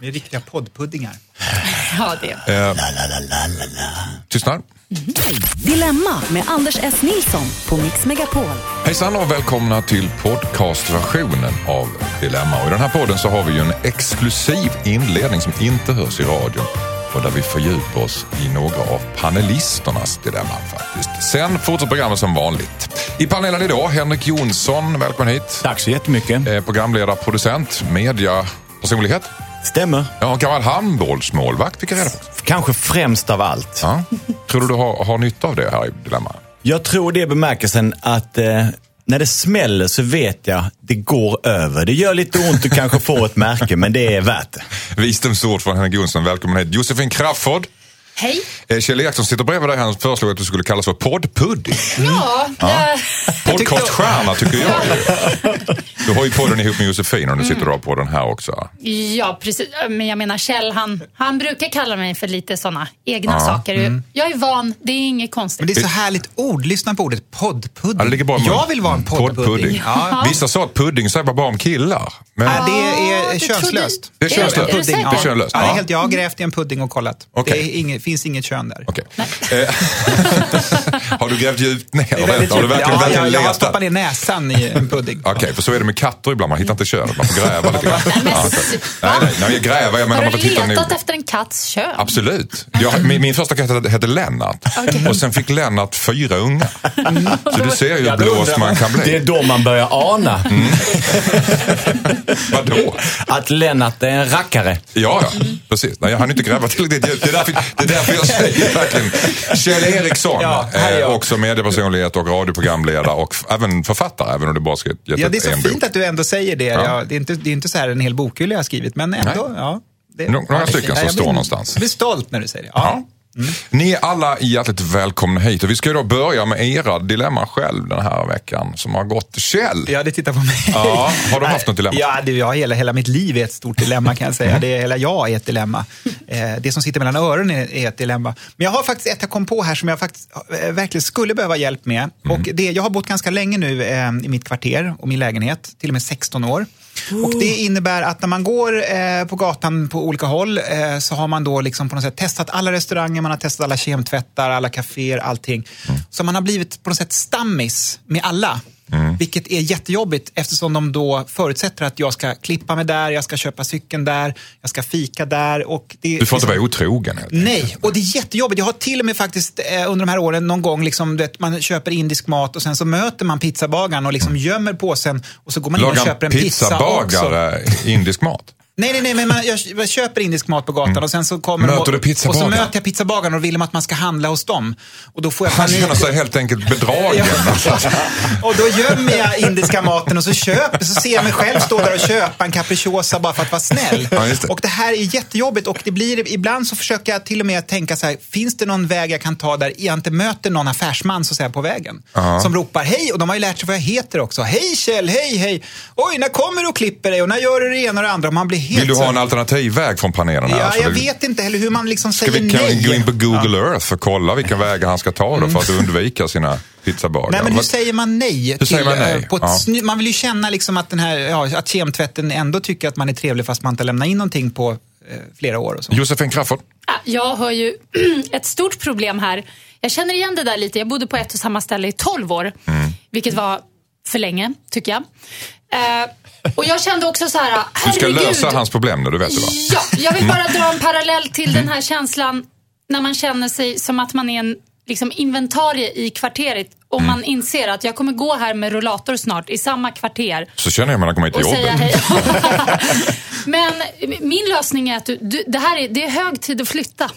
Vi är riktiga poddpuddingar. Ja, det. Eh, tystnad. Dilemma med Anders S. Nilsson på Mix Megapol. Hejsan och välkomna till podcastversionen av Dilemma. Och I den här podden så har vi ju en exklusiv inledning som inte hörs i radion och där vi fördjupar oss i några av panelisternas dilemman faktiskt. Sen fortsätter programmet som vanligt. I panelen idag Henrik Jonsson, välkommen hit. Tack så jättemycket. Eh, Programledare, producent, media, personlighet. Stämmer. Ja, gammal handbollsmålvakt fick jag reda på. Kanske främst av allt. Ja. Tror du du har, har nytta av det här i Dilemma? Jag tror det är bemärkelsen att eh, när det smäller så vet jag det går över. Det gör lite ont att kanske få ett märke, men det är värt det. Visdomsord från Henrik Jonsson, välkommen hit. Josefin Crafoord. Hej. Eh, Kjell Eriksson sitter bredvid dig. Han föreslog att du skulle kallas för poddpudding. Ja, eh, Podcaststjärna tycker jag ju. Du har ju podden ihop med Josefin och nu sitter du och har podden här också. ja, precis. Men jag menar Kjell, han, han brukar kalla mig för lite sådana egna saker. Jag är van, det är inget konstigt. Men det är så härligt ord. Lyssna på ordet poddpudding. Ja, jag vill vara en poddpudding. Ja. Vissa sa att pudding säger bara om killar. Men Nej, det är könslöst. Det är könslöst. Ja. Det är Ja, ja. helt, jag har grävt i en pudding och kollat. Okej. Det är inget, finns inget kön där. okej. Eh, har du grävt djupt ner? Det är Har du verkligen, ja, verkligen jag, jag har stoppat ner näsan i en pudding. Okej, för så är det med katter ibland. Man hittar inte könet. Man får gräva lite grann. Ja, okej. nej, nej, nej, jag gräver. Jag menar Har man du letat noga. efter en katts kön? Absolut. Jag, min, min första katt hette, Lennart. Okej. Och sen fick Lennart fyra ungar. Så du ser ju hur blåst man kan Det är bli. då man börjar ana Vadå? att Lennart är en rackare. Ja, ja, precis. Nej, jag hann inte gräva tillräckligt djupt. Det är därför, det är därför jag säger verkligen Kjell Eriksson, Ja, eh, också mediepersonlighet och radioprogramledare och även författare, även om det bara ska gett Ja, det är så fint bok. att du ändå säger det. Ja. Ja. det, är inte, det är inte så här en hel bokhylla jag har skrivit, men ändå. Nej. Ja, det, Nå- några stycken som står någonstans. Jag blir stolt när du säger det. Ja. Ja. Ni är alla hjärtligt välkomna hit och vi ska ju då börja med era dilemma själv den här veckan som har gått. Kjell, Ja, det tittar på mig. Ja, har du haft något dilemma? Ja, det, ja hela, hela mitt liv är ett stort dilemma kan jag säga. Det är, hela jag är ett dilemma. Eh, det som sitter mellan öronen är, ett dilemma. Men jag har faktiskt ett jag kom på här som jag faktiskt eh, verkligen skulle behöva hjälp med. Och det, jag har bott ganska länge nu eh, i mitt kvarter och min lägenhet, till och med 16 år. Och det innebär att när man går eh, på gatan på olika håll eh, så har man då liksom på något sätt testat alla restauranger, man har testat alla kemtvättar, alla kaféer, allting. Så man har blivit på något sätt stammis med alla. Vilket är jättejobbigt eftersom de då förutsätter att jag ska klippa mig där, jag ska köpa cykeln där, jag ska fika där. Och det, du får inte vara otrogen helt enkelt. Nej, och det är jättejobbigt. Jag har till och med faktiskt eh, under de här åren någon gång, liksom, vet, man köper indisk mat och sen så möter man pizzabagaren och liksom gömmer påsen och så går man in och köper en pizza också. pizzabagare indisk mat. Nej, nej, nej, men man, jag, köper indisk mat på gatan och sen så kommer Mm. Möter de du och, och så möter jag pizzabagaren och vill de att man ska handla hos dem. Och då får jag Han känner sig helt enkelt bedragen. Och då gömmer jag indiska maten och så köper, så ser jag mig själv stå där och köpa en capricciosa bara för att vara snäll. Ja, det. och det här är jättejobbigt och det blir, ibland så försöker jag till och med tänka så här, finns det någon väg jag kan ta där jag inte möter någon affärsman så säga, på vägen? Som ropar hej och de har ju lärt sig vad jag heter också. Hej Kjell, hej, hej. Oj, när kommer du och klipper dig och när gör du det ena och det andra? Och man blir helt Vill du ha en alternativ väg från panelen här? Ja, jag vill- vet inte heller hur man liksom Ska säger vi kan nej. gå in på Google Earth för att kolla vilka vägar han ska ta då för att undvika sina pizzabagare? Nej, men hur säger man nej? Hur säger man eh, nej? På ett Ja. Man vill ju känna liksom att, den här, ja, att kemtvätten ändå tycker att man är trevlig fast man inte lämnar in någonting på eh, flera år. Och så. Josefin Crafoord? Jag har ju ett stort problem här. Jag känner igen det där lite. Jag bodde på ett och samma ställe i 12 år. Mm. Vilket var för länge, tycker jag. Eh, och jag kände också så här, Du ska herregud. lösa hans problem nu, du vet det va? Ja, jag vill bara dra en parallell till den här känslan när man känner sig som att man är en liksom, inventarie i kvarteret och man inser att jag kommer gå här med rullator snart i samma kvarter Så känner jag när jag kommer till jobbet. Men min lösning är att du, du, det, här är, det är hög tid att flytta.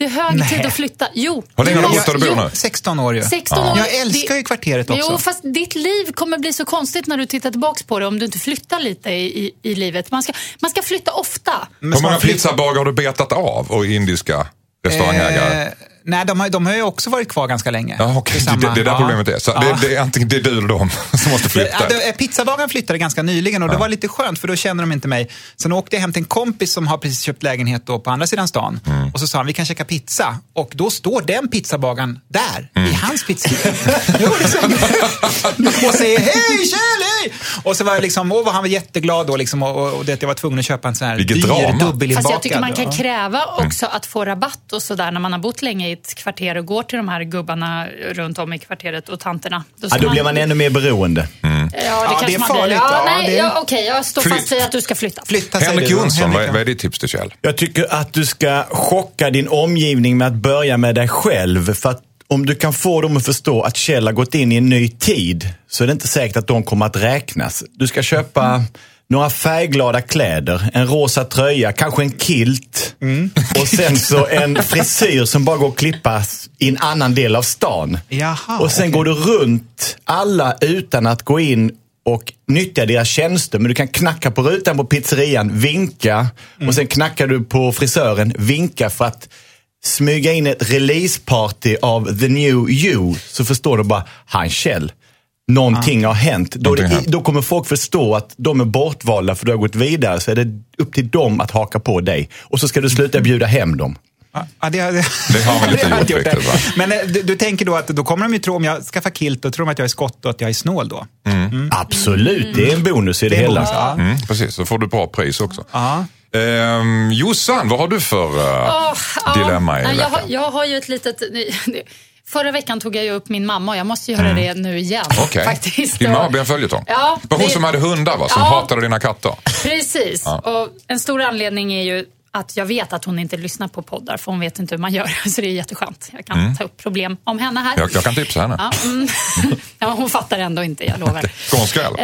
Det är hög Nej. tid att flytta. Jo. Hur länge har du bott där du bor nu? 16 år ju. 16 år. Jag älskar ju kvarteret också. Jo, fast ditt liv kommer bli så konstigt när du tittar tillbaka på det om du inte flyttar lite i, i, i livet. Man ska, man ska flytta ofta. Hur många pizzabagare har du betat av och indiska restaurangägare? Eh, nej, de har, de har ju också varit kvar ganska länge. Ja. Tillsamma. Det, det är där Ja. problemet är. Så Ja. det, det är antingen det är du eller de som måste flytta. Ja, det- eh, flyttade ganska nyligen och det var lite skönt för då kände de inte mig. Sen åkte jag hem till en kompis som har precis köpt lägenhet då på andra sidan stan. Mm. Och så sa han, vi kan käka pizza. Och då står den pizzabagaren där, Mm. i hans pizzeria. Jo, det och säger, hej Kjell, nej! Och så var jag liksom, åh, han var jätteglad då liksom, och, och, och det, jag var tvungen att köpa en sån här Vilket dyr drama. dubbelinbakad. Fast jag tycker man kan ja. kräva Mm. också att få rabatt och sådär när man har bott länge i ett kvarter och går till de här gubbarna runt om i kvarteret och tanterna. Ja, ska då blir man ännu mer beroende. Mm. Ja, det Ja, kanske det är man farligt. blir. Ja, Ja, nej, det- ja, Okej, jag står Flytt. fast vid att du ska flytta. Flytta Henrik då. Jonsson, vad, vad är ditt tips till Kjell? Jag tycker att du ska chocka din omgivning med att börja med dig själv. För att om du kan få dem att förstå att Kjell har gått in i en ny tid så är det inte säkert att de kommer att räknas. Du ska köpa några färgglada kläder, en rosa tröja, kanske en kilt och sen så en frisyr som bara går att klippas i en annan del av stan. Jaha, och sen okej. går du runt alla utan att gå in och nyttja deras tjänster. Men du kan knacka på rutan på pizzerian, vinka och sen knackar du på frisören, vinka för att smyga in ett releaseparty av The New You. Så förstår du bara, han Kjell, någonting har hänt. Då, det, då kommer folk förstå att de är bortvalda för du har gått vidare. Så är det upp till dem att haka på dig. Och så ska du sluta bjuda hem dem. Ja, det, det, Det har väl inte gjort inte riktigt? Men eh, du, du tänker då att då kommer de ju tro, om jag skaffar kilt, då tror de att jag är skott och att jag är snål då. Absolut, det är en bonus i det, Det hela. bonus, ja. Mm, precis, så får du bra pris också. Ja. Ehm, Jossan, vad har du för eh, ja. dilemma i Nej, jag, har, jag har ju ett litet... Förra veckan tog jag ju upp min mamma och jag måste göra det nu igen. Mm. Okej, Faktiskt. din mamma blir en följetong. Ja, det var hon som hade hundar va? Som Ja. hatade dina katter. Precis. Och en stor anledning är ju att jag vet att hon inte lyssnar på poddar för hon vet inte hur man gör. Så det är jätteskönt. Jag kan ta upp problem om henne här. Mm. Jag, jag kan tipsa henne. Ja, mm. ja, hon fattar ändå inte, jag lovar. Skånska eller?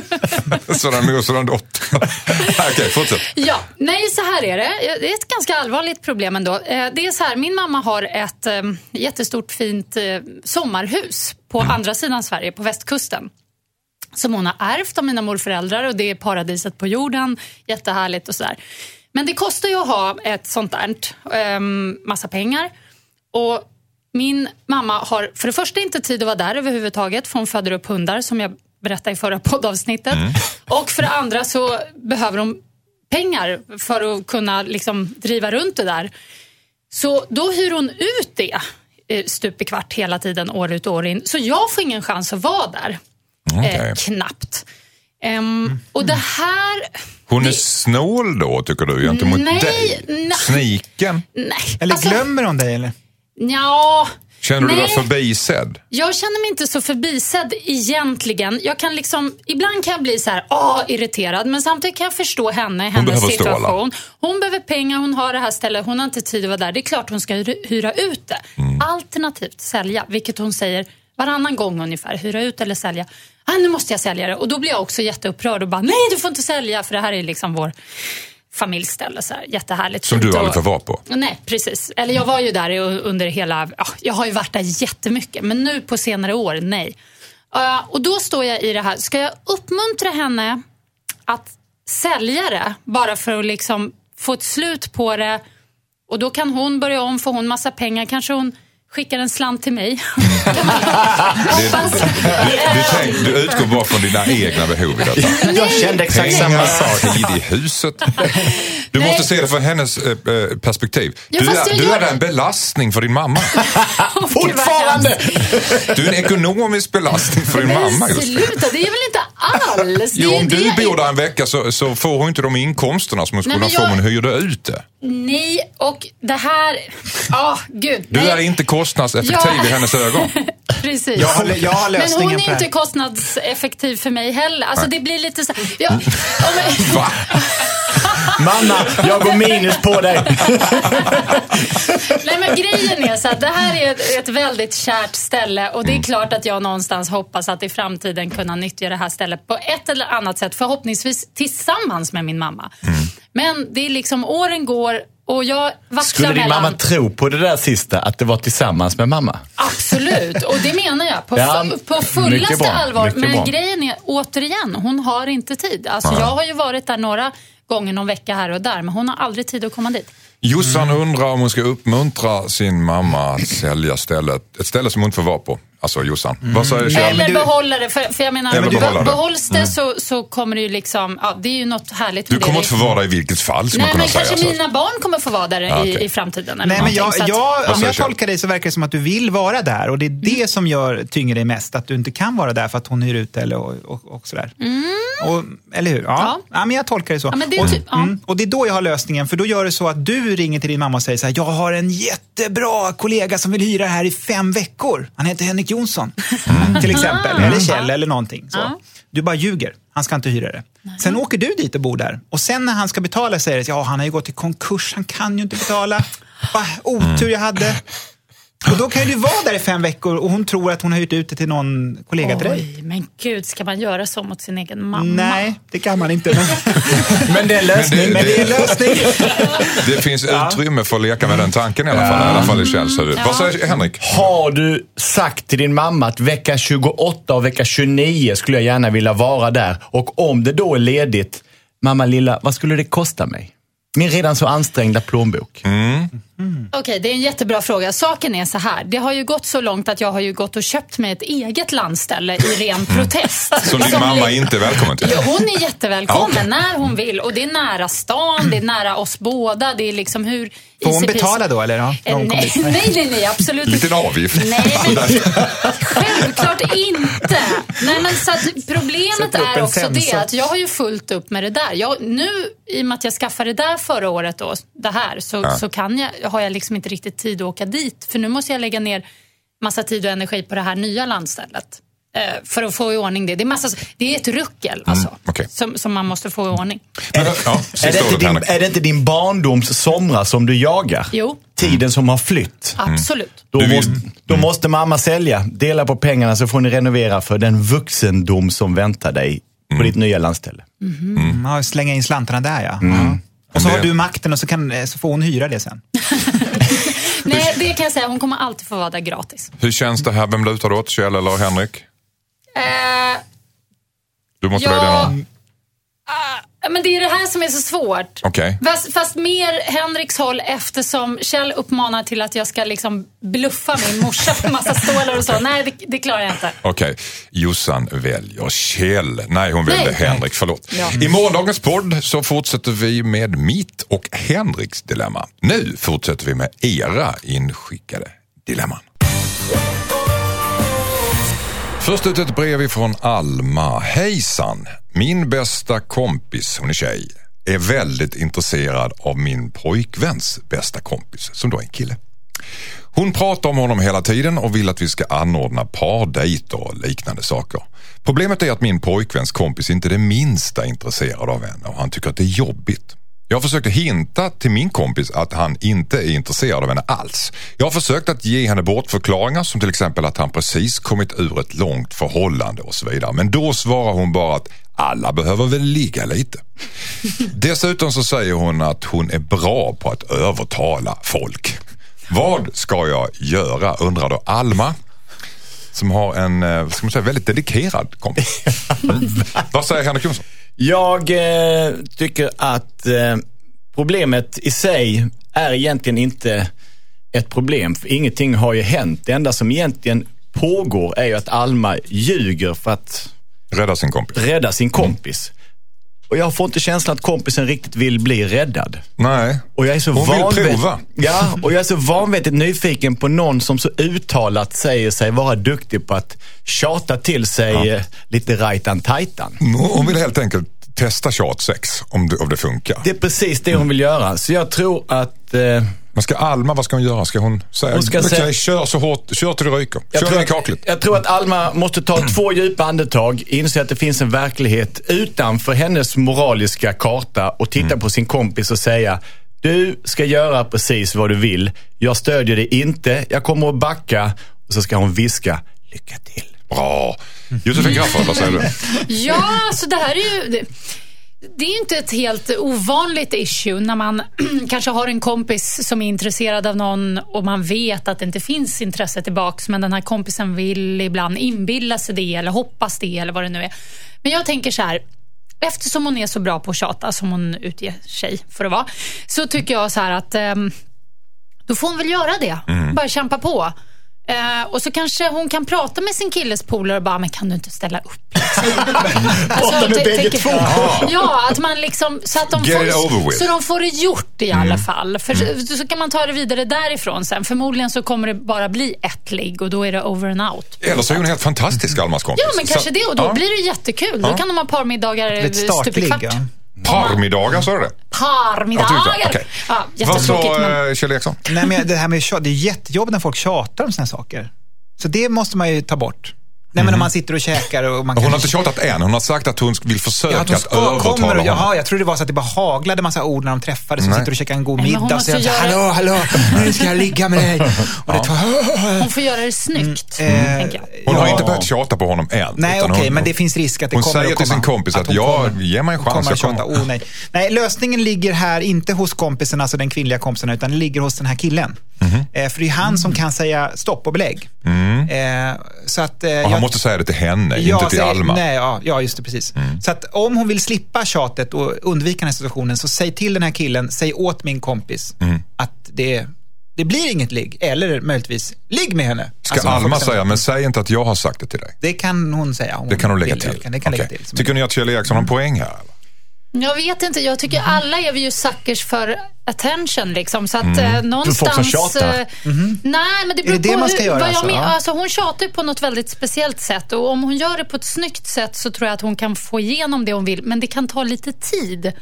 Sådan mor, sådan dotter. Okej, fortsätt. Ja, nej så här är det. Det är ett ganska allvarligt problem ändå. Eh, Det är så här, min mamma har ett eh, jättestort fint eh, sommarhus på andra sidan Sverige, på västkusten. Som hon har ärvt av mina morföräldrar och det är paradiset på jorden. Jättehärligt och sådär. Men det kostar ju att ha ett sånt där, eh, massa pengar. Och min mamma har för det första inte tid att vara där överhuvudtaget för hon föder upp hundar som jag berättade i förra poddavsnittet. Och för det andra så behöver de pengar för att kunna liksom driva runt det där. Så då hyr hon ut det eh, stup i kvart hela tiden, år ut och år in. Så jag får ingen chans att vara där. Okej. Eh, knappt. Ehm, och det här... Hon är det- snål då, tycker du, gentemot Nej, dig? nej. Sniken? Nej. Eller alltså, glömmer de dig eller? Ja, Känner du dig förbisedd? Jag känner mig inte så förbisedd egentligen. Jag kan liksom, ibland kan jag bli så här, åh, irriterad, men samtidigt kan jag förstå henne, hennes stråla. situation. Hon behöver pengar, hon har det här stället, hon har inte tid att vara där. Det är klart hon ska hyra- hyra ut det. Mm. Alternativt sälja, vilket hon säger varannan gång ungefär. Hyra ut eller sälja. Ah, nu måste jag sälja det. Och då blir jag också jätteupprörd och bara, nej du får inte sälja för det här är liksom vår familjställe. Så här. Jättehärligt. Som du och- aldrig får vara på? Nej, precis. Eller jag var ju där under hela... Ja, jag har ju varit där jättemycket, men nu på senare år, nej. Uh, och då står jag i det här, ska jag uppmuntra henne att sälja det bara för att liksom få ett slut på det? Och då kan hon börja om, får hon massa pengar, kanske hon skickar en slant till mig. Hoppas. Du, tänk, du utgår bara från dina egna behov i detta. Jag kände exakt samma sak. i huset. Du Nej. måste se det från hennes eh, eh, perspektiv. Ja, Du är, du är det. en belastning för din mamma. Fortfarande! Du är en ekonomisk belastning för din Men mamma just nu. sluta, det är väl inte alls? Det Jo, om du bor där en vecka så, så får hon inte de inkomsterna som hon skulle men få om hon hyrde ut det. Nej, och det här... Ja, gud. Du nej. är inte kostnadseffektiv Ja. i hennes ögon. Precis. Jag har- jag har Men hon är inte kostnadseffektiv för mig heller. Alltså det blir lite så här, ja, ja, men, Va? Mamma, jag går minus på dig. Nej men grejen är så att det här är ett, ett väldigt kärt ställe och det Mm. är klart att jag någonstans hoppas att i framtiden kunna nyttja det här stället på ett eller annat sätt. Förhoppningsvis tillsammans med min mamma. Mm. Men det är liksom, åren går och jag Skulle din mellan... mamma tro på det där sista, att det var tillsammans med mamma? Absolut, och det menar jag på, Ja, på fullaste bra, allvar. Men bra. grejen är, återigen, hon har inte tid. Alltså, jag har ju varit där några gånger någon vecka här och där, men hon har aldrig tid att komma dit. Jossan undrar om hon ska uppmuntra sin mamma att sälja stället, ett ställe som hon inte får vara på. Alltså Jossan. Vad säger Kjell? Eller behålla det. För, för jag menar, Eller be- behålla det. behålls det så, så kommer det ju liksom, ja, det är ju något härligt Du kommer inte få vara där i vilket fall, skulle Nej, man men kunna säga. kanske så. mina barn kommer få vara där Ja, okej. i, i framtiden. Eller Nej, men jag, jag, om jag tolkar dig så verkar det som att du vill vara där och det är det som gör, tynger dig mest, att du inte kan vara där för att hon hyr ut eller och, och, och sådär. Och, eller hur? Ja. Ja. Ja. men jag tolkar det så. Ja, men det och, typ- ja. mm, och det är då jag har lösningen, för då gör det så att du ringer till din mamma och säger så här, jag har en jättebra kollega som vill hyra här i fem veckor. Han heter Henrik Jonsson, till exempel. Eller Kjell eller någonting. Så. Du bara ljuger. Han ska inte hyra det. Sen åker du dit och bor där. Och sen när han ska betala säger det, ja han har ju gått i konkurs, han kan ju inte betala. Vad otur jag hade. Och då kan du vara där i fem veckor och hon tror att hon har hyrt ut det till någon kollega till dig. Oj, men gud, ska man göra så mot sin egen mamma? Nej, det kan man inte. Men, Men det är en lösning. men det är en lösning. Det finns utrymme för att leka med den tanken i alla fall. I alla fall i huvud. Vad säger Henrik? Har du sagt till din mamma att vecka 28 och vecka 29 skulle jag gärna vilja vara där och om det då är ledigt, mamma lilla, vad skulle det kosta mig? Min redan så ansträngda plånbok. Okej, det är en jättebra fråga. Saken är så här. Det har ju gått så långt att jag har ju gått och köpt mig ett eget landställe i ren protest. Som din mamma li- inte är välkommen till. Ja, Hon är jättevälkommen Ja, okej. när hon vill. Och det är nära stan, det är nära oss båda. Det är liksom hur... Får hon betala då, eller? Ja, Eh, nej, nej, nej, nej, absolut Liten inte. avgift. Nej, men självklart inte. Nej, men så att problemet är också det sensor. att jag har ju fullt upp med det där. Jag, nu, i och med att jag skaffade det där förra året, då, det här, så, så kan jag, har jag liksom inte riktigt tid att åka dit. För nu måste jag lägga ner massa tid och energi på det här nya landstället. eh, För att få i ordning det. Det är, massa, det är ett ruckel alltså, okej. som, som man måste få i ordning. Men, ja, Är det, inte ordet din, är det inte din barndoms somrar som du jagar? Jo, Tiden som har flytt? absolut. Då, måste, då måste mamma sälja, dela på pengarna så får ni renovera för den vuxendom som väntar dig på ditt nya landställe. Mm, ja, slänga in slantarna där, ja. Och så har du makten och så, kan, eh, så får hon hyra det sen. Nej, det kan jag säga. Hon kommer alltid få vara där gratis. Hur känns det här? Vem lutar du åt? Kjell eller Henrik? Eh, Du måste Ja. välja någon. Ja, Men det är det här som är så svårt. Okej. Fast, fast mer Henriks håll eftersom Kjell uppmanar till att jag ska liksom bluffa min morsa på massa stålar och så. Nej, det, det klarar jag inte. Okej, Jossan väljer Kjell. Nej, hon väljer Nej. Henrik. Förlåt. Ja. I morgondagens podd så fortsätter vi med mitt och Henriks dilemma. Nu fortsätter vi med era inskickade dilemman. Först ut ett brev ifrån Alma. Hejsan! Min bästa kompis, hon är tjej, är väldigt intresserad av min pojkväns bästa kompis, som då är en kille. Hon pratar om honom hela tiden och vill att vi ska anordna pardejter och liknande saker. Problemet är att min pojkväns kompis inte är det minsta intresserad av henne och han tycker att det är jobbigt. Jag försökte hinta till min kompis att han inte är intresserad av henne alls. Jag har försökt att ge henne bortförklaringar som till exempel att han precis kommit ur ett långt förhållande och så vidare. Men då svarar hon bara att alla behöver väl ligga lite. Dessutom så säger hon att hon är bra på att övertala folk. Vad ska jag göra undrar då Alma som har en eh, ska man säga, väldigt dedikerad kompis. Vad säger Henrik Jonsson? Jag eh, tycker att eh, problemet i sig är egentligen inte ett problem. För ingenting har ju hänt. Det enda som egentligen pågår är ju att Alma ljuger för att Rädda sin kompis. rädda sin kompis. Och jag får inte känslan att kompisen riktigt vill bli räddad. Nej, Och jag är så hon vill prova. Ja, och jag är så vanvettigt nyfiken på någon som så uttalat säger sig vara duktig på att tjata till sig eh, lite rajtan-tajtan. Hon vill helt enkelt testa tjatsex om det, om det funkar. Det är precis det hon vill göra. Så jag tror att... Eh, Men ska Alma, vad ska hon göra? Ska hon säga, Hon ska säga- kör så hårt, kör till det ryker. jag, Kör tror i att, kaklet. jag tror att Alma måste ta två djupa andetag, inse att det finns en verklighet utanför hennes moraliska karta och titta Mm. på sin kompis och säga du ska göra precis vad du vill. Jag stödjer dig inte. Jag kommer att backa. Och så ska hon viska lycka till. Bra. Josefin Crafoord, vad säger du? Ja, så det här är ju... Det, är ju inte ett helt ovanligt issue när man kanske har en kompis som är intresserad av någon och man vet att det inte finns intresse tillbaks men den här kompisen vill ibland inbilla sig det eller hoppas det eller vad det nu är. Men jag tänker så här, eftersom hon är så bra på att tjata som hon utger sig för att vara, så tycker jag så här att ehm, då får hon väl göra det. Bara kämpa på. Eh, och så kanske hon kan prata med sin killes polare och bara, men kan du inte ställa upp? Liksom. Prata med bägge två. Ja, att man liksom, så att de, Get får, så de får det gjort i alla fall. För så, så kan man ta det vidare därifrån sen. Förmodligen så kommer det bara bli ett ligg och då är det over and out. Eller så är hon helt fantastisk, Almas kompis. Ja, men kanske Så- det. Och då ja. blir det jättekul. Då kan de ha parmiddagar Ett stup i kvart. Ja. Parmiddagar, sa du det? Parmiddagar! Okej. Ja, Vad sa men... eh, Kjell Eriksson? Nej, men det här med tjat, det är jättejobbigt när folk tjatar om såna här saker. Så det måste man ju ta bort. Nej, men om man sitter och käkar och man Hon har inte tjatat än. Hon har sagt att hon vill försöka Ja, att hon att ska, kommer övertala honom. jaha, jag trodde det var så att det bara haglade massa ord när de träffades Nej. sitter och käkar en god hon middag och säger göra- hallå, hallå, nu ska jag ligga med dig. Och det tar, Hon får göra det snyggt, Eh, tänker jag. Hon har inte börjat tjata på honom än. Nej, okej, hon- men det finns risk att det hon kommer säger att till komma, sin kompis att, hon ja, kommer- ge mig en hon chans. Kommer Jag att tjata. kommer... Oh, nej. nej, lösningen ligger här inte hos kompisen, alltså den kvinnliga kompisen, utan den ligger hos den här killen. Mhm. Eh, för det är han som kan säga stopp och belägg. Eh, så att, eh, jag- måste säga det till henne, Ja, inte till säg- Alma. Nej, ja, ja, just det, precis. Så att om hon vill slippa tjatet och undvika den här situationen, så säg till den här killen, säg åt min kompis att det, det blir inget ligg. Eller möjligtvis, ligg med henne. Ska Alltså, hon Alma säga, men säg inte att jag har sagt det till dig. Det kan hon säga. Om Det kan hon lägga vill. till. Det kan, det kan lägga Okej. till. Tycker ni att Kjell Eriksson har en poäng här? eller? Jag vet inte, jag tycker alla är vi ju suckers för attention liksom. Så att Mm. eh, någonstans... folk som tjatar. eh, Nej, men det beror Mhm. det det på man ska hur, göra vad jag alltså? Ja. alltså. Hon tjatar ju på något väldigt speciellt sätt och om hon gör det på ett snyggt sätt så tror jag att hon kan få igenom det hon vill. Men det kan ta lite tid.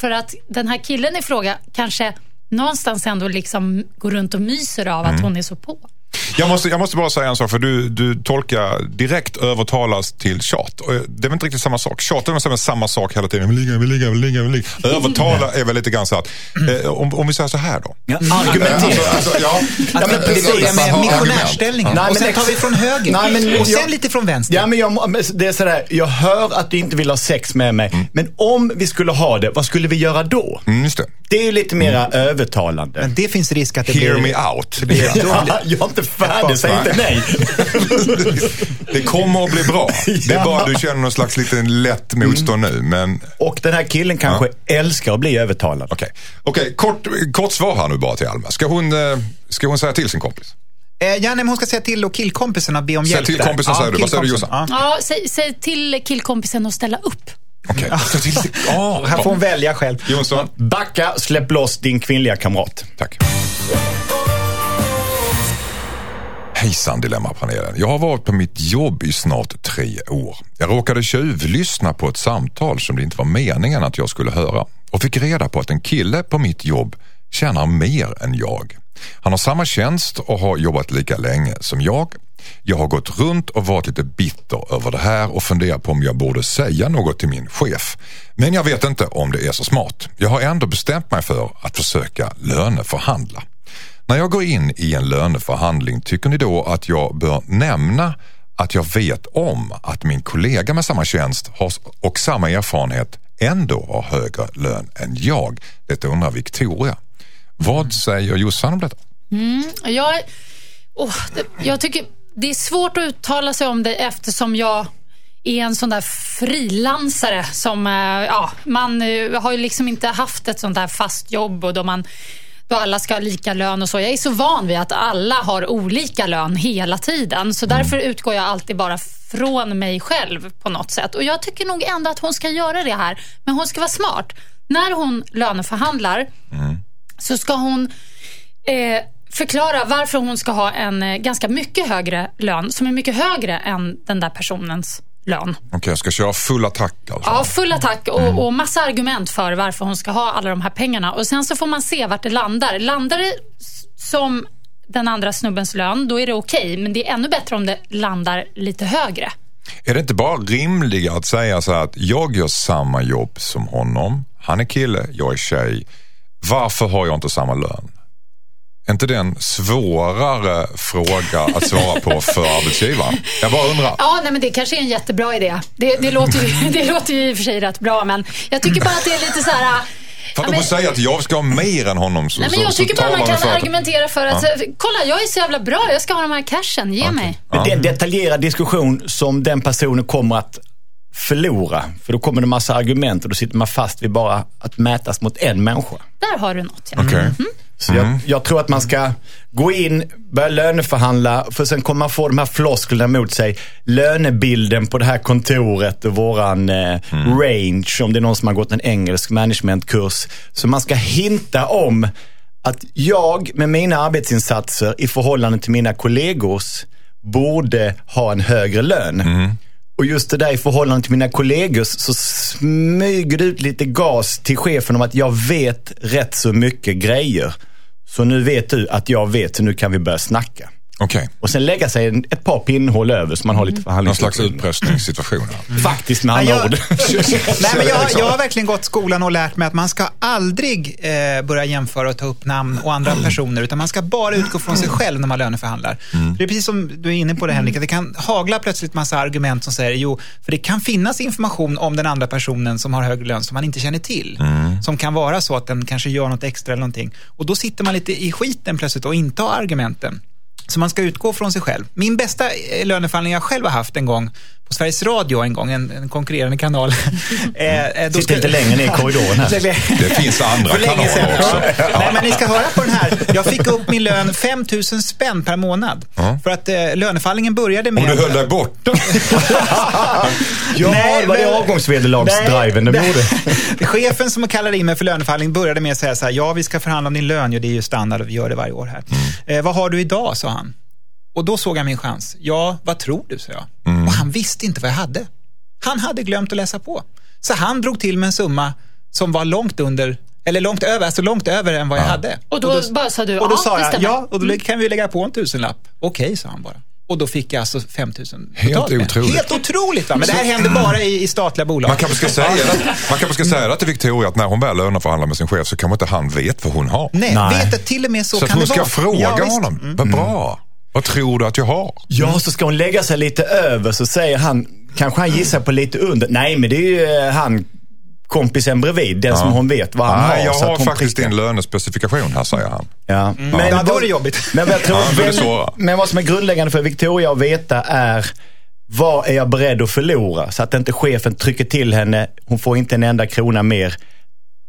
För att den här killen i fråga kanske någonstans ändå liksom går runt och myser av Mm. att hon är så på. Jag måste, jag måste bara säga en sak, för du, du tolkar direkt övertalas till tjat. Och Det är väl inte riktigt samma sak. Tjat är väl samma- sak hela tiden. Vill ligga, vill ligga, vill ligga, vill ligga. Övertala är väl lite grann så att, eh, om, om vi säger så här då. Ja, argumentera. Alltså, alltså, ja. Ja, men Det precis. missionärställningen. Nej, och men sen tar vi från höger. Nej, men och sen jag- lite från vänster. Ja, men jag, det är sådär, jag hör att du inte vill ha sex med mig. Mm. Men om vi skulle ha det, vad skulle vi göra då? Mm, just det. Det är ju lite mera övertalande. Men det finns risk att det Hear blir... me out. blir- då Ja, blir- jag är inte färdig, säg inte nej. Det kommer att bli bra. Det är Ja. bara du känner någon slags liten lätt motstånd nu. Men Och den här killen kanske älskar att bli övertalad. okej, Okej, kort, kort svar här nu bara till Alma. Ska hon, eh, ska hon säga till sin kompis? Eh, ja, nej, men hon ska säga till och killkompisen att be om Säg hjälp till där. kompisen, säger du. Vad säger du. Jossan? Ja. Ja, säg, säg till killkompisen att ställa upp. Okej. Säg till- Ja, Här får hon välja själv. Jonsson. Backa, släpp loss din kvinnliga kamrat. Tack. Hejsan Dilemmapanelen. Jag har varit på mitt jobb i snart tre år. Jag råkade tjuvlyssna på ett samtal som det inte var meningen att jag skulle höra och fick reda på att en kille på mitt jobb tjänar mer än jag. Han har samma tjänst och har jobbat lika länge som jag. Jag har gått runt och varit lite bitter över det här och funderat på om jag borde säga något till min chef. Men jag vet inte om det är så smart. Jag har ändå bestämt mig för att försöka löneförhandla. När jag går in i en löneförhandling, tycker ni då att jag bör nämna att jag vet om att min kollega med samma tjänst och samma erfarenhet ändå har högre lön än jag? Detta undrar Victoria. Vad säger Jossan om detta? Jag, åh, det, jag tycker det är svårt att uttala sig om det eftersom jag är en sån där frilansare som, eh, ja, man eh, har ju liksom inte haft ett sånt där fast jobb och då man då alla ska ha lika lön och så. Jag är så van vid att alla har olika lön hela tiden. Så därför utgår jag alltid bara från mig själv på något sätt. Och jag tycker nog ändå att hon ska göra det här. Men hon ska vara smart. När hon löneförhandlar så ska hon eh, förklara varför hon ska ha en eh, ganska mycket högre lön, som är mycket högre än den där personens lön. Okej, jag ska köra full attack alltså. Ja, full attack och, och massa argument för varför hon ska ha alla de här pengarna. Och Sen så får man se vart det landar. Landar det som den andra snubbens lön, då är det okej. Men det är ännu bättre om det landar lite högre. Är det inte bara rimligare att säga så här att jag gör samma jobb som honom, han är kille, jag är tjej. Varför har jag inte samma lön? Är inte det en svårare fråga att svara på för arbetsgivaren? Jag bara undrar. Ja, nej, men det kanske är en jättebra idé. Det, det, låter, ju, det låter ju i och för sig rätt bra, men jag tycker bara att det är lite så här... För ja, att men- hon säger att jag ska ha mer än honom så, Nej, men så, jag så tycker tar bara man man kan för att- argumentera för att, kolla jag är så jävla bra, jag ska ha de här cashen, ge mig. Men det är en detaljerad diskussion som den personen kommer att förlora. För då kommer det massa argument och då sitter man fast vid bara att mätas mot en människa. Där har du något. Ja. Okej. Mm. Så jag, jag tror att man ska gå in, börja löneförhandla, för sen kommer man få de här flosklerna mot sig. Lönebilden på det här kontoret och våran eh, range, om det är någon som har gått en engelsk managementkurs. Så man ska hinta om att jag med mina arbetsinsatser i förhållande till mina kollegors borde ha en högre lön. Och just det där i förhållande till mina kollegor så smyger det ut lite gas till chefen om att jag vet rätt så mycket grejer. Så nu vet du att jag vet, så nu kan vi börja snacka. Okej, Och sen lägga sig en, ett par pinnhål över så man har lite någon förhandlingsutrymme. slags utpressningssituation här. Faktiskt med andra jag, ord. nej, men jag, jag har verkligen gått skolan och lärt mig att man ska aldrig eh, börja jämföra och ta upp namn och andra personer, utan man ska bara utgå från sig själv när man löneförhandlar. Det är precis som du är inne på det Henrik, att det kan hagla plötsligt massa argument som säger, jo, för det kan finnas information om den andra personen som har högre lön som man inte känner till. Som kan vara så att den kanske gör något extra eller någonting. Och då sitter man lite i skiten plötsligt och inte har argumenten. Så man ska utgå från sig själv. Min bästa eh, löneförhandling jag själv har haft en gång på Sveriges Radio en gång, en, en konkurrerande kanal. Eh, eh, då Sitter inte längre ner i korridoren här. Det finns andra kanaler också. Ja. Nej, men ni ska höra på den här. Jag fick upp min lön 5 000 spänn per månad. För att eh, löneförhandlingen började med... Om du höll dig borta. Ja, Nej, det var det avgångsvederlagsdriven de Nej, gjorde. Chefen som kallade in mig för löneförhandling började med att säga så här, ja vi ska förhandla om din lön, ja, det är ju standard och vi gör det varje år här. Eh, vad har du idag, sa han. Och då såg jag min chans. Ja, vad tror du, sa jag. Och han visste inte vad jag hade. Han hade glömt att läsa på. Så han drog till med en summa som var långt under, eller långt över, alltså långt över än vad jag hade. Och då bara sa du, och då ja, sa jag, ja, och då kan vi lägga på en tusenlapp. Okej, sa han bara. Och då fick jag alltså 5 000 Helt otroligt. Helt otroligt, va? men det här händer bara i, i statliga bolag. Man kanske ska säga det, man kanske ska säga det till Victoria att när hon väl löneförhandlar med sin chef så kanske inte han vet vad hon har. Nej, Nej. vet att till och med så, Så att kan hon det ska vara. fråga Ja, honom. Mm. Vad bra. Vad tror du att jag har? Ja, så ska hon lägga sig lite över så säger han, kanske han gissar på lite under. Nej, men det är ju eh, han kompisen bredvid, den som hon vet vad han Nej, har. jag så att har hon faktiskt prickar. din lönespecifikation här, säger han. Ja. Men, Ja, då är det jobbigt. Men vad, jag tror, Ja, men, men vad som är grundläggande för Victoria att veta är vad är jag beredd att förlora? Så att inte chefen trycker till henne, hon får inte en enda krona mer.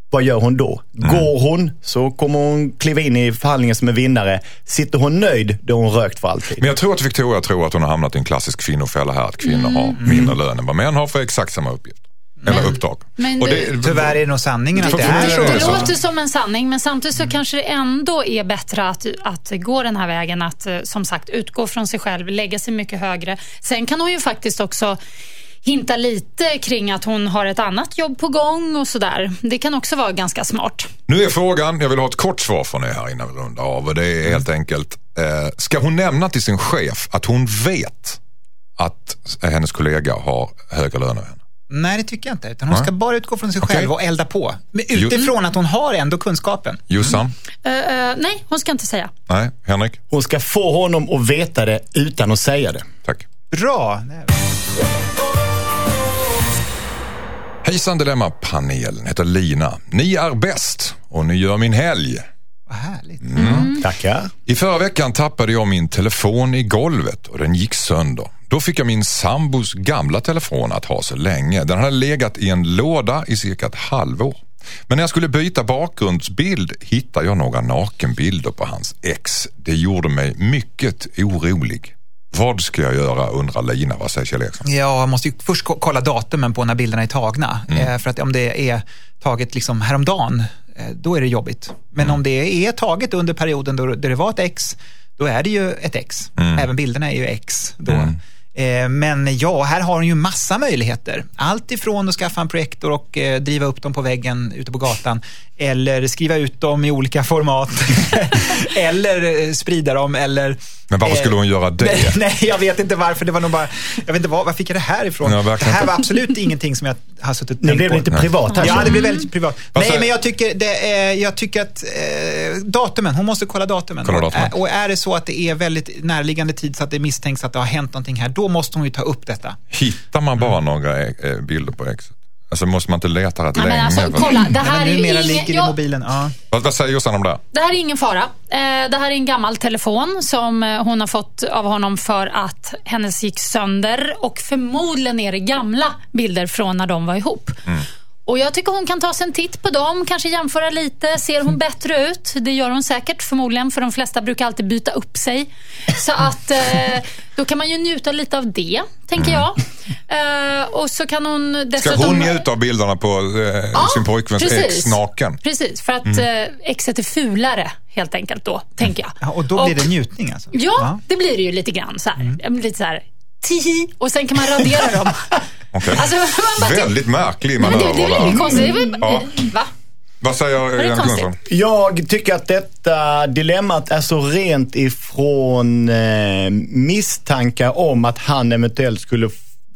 Vad gör hon då? Mm. Går hon så kommer hon kliva in i förhandlingen som en vinnare. Sitter hon nöjd, då är hon rökt för alltid. Men jag tror att Victoria tror att hon har hamnat i en klassisk kvinnofälla här. Att kvinnor har mindre lön än vad män har för exakt samma uppgift. Eller uppdrag. men Och du- Tyvärr är det nog sanningen att det för- är så. det Det låter som en sanning, men samtidigt så kanske det ändå är bättre att, att gå den här vägen. Att eh, som sagt utgå från sig själv, lägga sig mycket högre. Sen kan hon ju faktiskt också hinta lite kring att hon har ett annat jobb på gång och sådär. Det kan också vara ganska smart. Nu är frågan, jag vill ha ett kort svar från er här innan vi rundar av. Och det är helt enkelt, eh, ska hon nämna till sin chef att hon vet att hennes kollega har högre lön än henne? Nej, det tycker jag inte. Utan hon ska bara utgå från sig Okej. själv och elda på. Men utifrån att hon har ändå kunskapen. Jossan? Eh, eh, nej, hon ska inte säga. Nej? Henrik? Hon ska få honom att veta det utan att säga det. Tack. Bra. Hejsan Dilemma-panelen, heter Lina. Ni är bäst och ni gör min helg. Vad härligt. Tackar. I förra veckan tappade jag min telefon i golvet och den gick sönder. Då fick jag min sambos gamla telefon att ha så länge. Den hade legat i en låda i cirka ett halvår. Men när jag skulle byta bakgrundsbild hittade jag några nakenbilder på hans ex. Det gjorde mig mycket orolig. Vad ska jag göra undrar Lina. Vad säger Kjell Eriksson? Ja, jag måste ju först ko- kolla datumen på när bilderna är tagna. Eh, för att om det är taget liksom häromdagen, då är det jobbigt. Men om det är taget under perioden då, det var ett ex, då är det ju ett ex. Även bilderna är ju ex då. Eh, Men ja, här har hon ju massa möjligheter. Allt ifrån att skaffa en projektor och eh, driva upp dem på väggen ute på gatan eller skriva ut dem i olika format eller eh, sprida dem eller Men varför Eh, skulle hon göra det? Nej, nej, jag vet inte varför. Det var nog bara, jag vet inte var, var fick jag det här ifrån? Ja, det här inte. var absolut ingenting som jag har suttit och tänkt blev på. det lite privat här. Ja, det blev väldigt privat. Vad Nej, säger- men jag tycker, det är, jag tycker att eh, datumen, hon måste kolla datumen. Kolla datumen. Och, är- och är det så att det är väldigt närliggande tid så att det misstänks att det har hänt någonting här, då måste hon ju ta upp detta. Hittar man bara några eh, bilder på exet? Alltså måste man inte leta rätt Nej, länge? men alltså, för- kolla, det Nej, här men är ingen... ligger i mobilen. Ja. Vad, vad säger Jossan om det? Det här är ingen fara. Eh, Det här är en gammal telefon som eh, hon har fått av honom för att hennes gick sönder och förmodligen är det gamla bilder från när de var ihop. Och jag tycker hon kan ta sig en titt på dem, kanske jämföra lite. Ser hon bättre ut? Det gör hon säkert förmodligen, för de flesta brukar alltid byta upp sig. Så att eh, då kan man ju njuta lite av det, tänker jag. Eh, och så kan hon Ska dessutom... hon njuta av bilderna på eh, sin pojkväns precis. ex naken? Precis, för att eh, exet är fulare helt enkelt då, tänker jag. Ja, och då blir det njutning alltså? Ja, det blir det ju lite grann så här. Lite så här, tihi, och sen kan man radera dem. Okej. Alltså, man bara- Väldigt märklig men det, det är väl manöver konstigt. Väl, Ja. Va? Vad säger konstigt? Gunnarsson? Jag tycker att detta dilemmat är så rent ifrån eh, misstankar om att han eventuellt skulle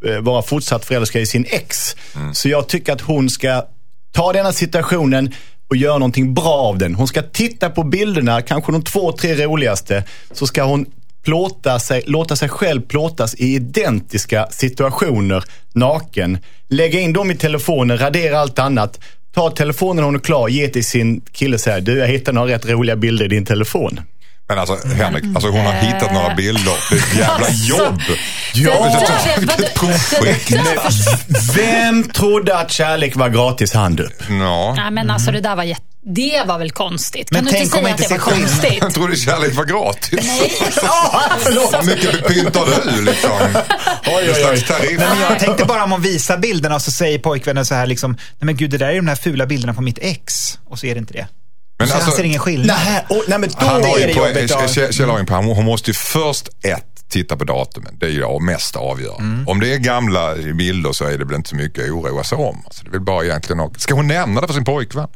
eh, vara fortsatt förälskad i sin ex. Så jag tycker att hon ska ta denna situationen och göra någonting bra av den. Hon ska titta på bilderna, kanske de två, tre roligaste, så ska hon plåta sig, låta sig själv plåtas i identiska situationer naken. Lägga in dem i telefonen, radera allt annat. Ta telefonen när hon är klar, ge till sin kille och säga du jag hittade några rätt roliga bilder i din telefon. Men alltså Henrik, alltså, hon har hittat några bilder. Det är ett jävla Alltså. jobb. Du, är- vilket projekt. Vem trodde att kärlek var gratis hand upp? Ja. Nej, men alltså det där var jätte... Det var väl konstigt? Men kan du tänk inte om säga man att det inte var konstigt? Jag trodde kärlek var gratis. Nej. Hur mycket pyntar du liksom? Oj, oj, oj. Nej, men jag tänkte bara om hon visar bilderna och så säger pojkvännen så här liksom, nej men gud det där är de här fula bilderna på mitt ex. Och så är det inte det. Men så alltså- han ser ingen skillnad. Nej, oh, nej men då Han är det jobbigt. Kjell Kjell har ju en poäng. Hon måste ju först ett titta på datumen. Det är ju det mest avgörande. Om det är gamla bilder så är det väl inte så mycket att oroa sig om. Alltså, det väl bara egentligen. Ska hon nämna det för sin pojkvän?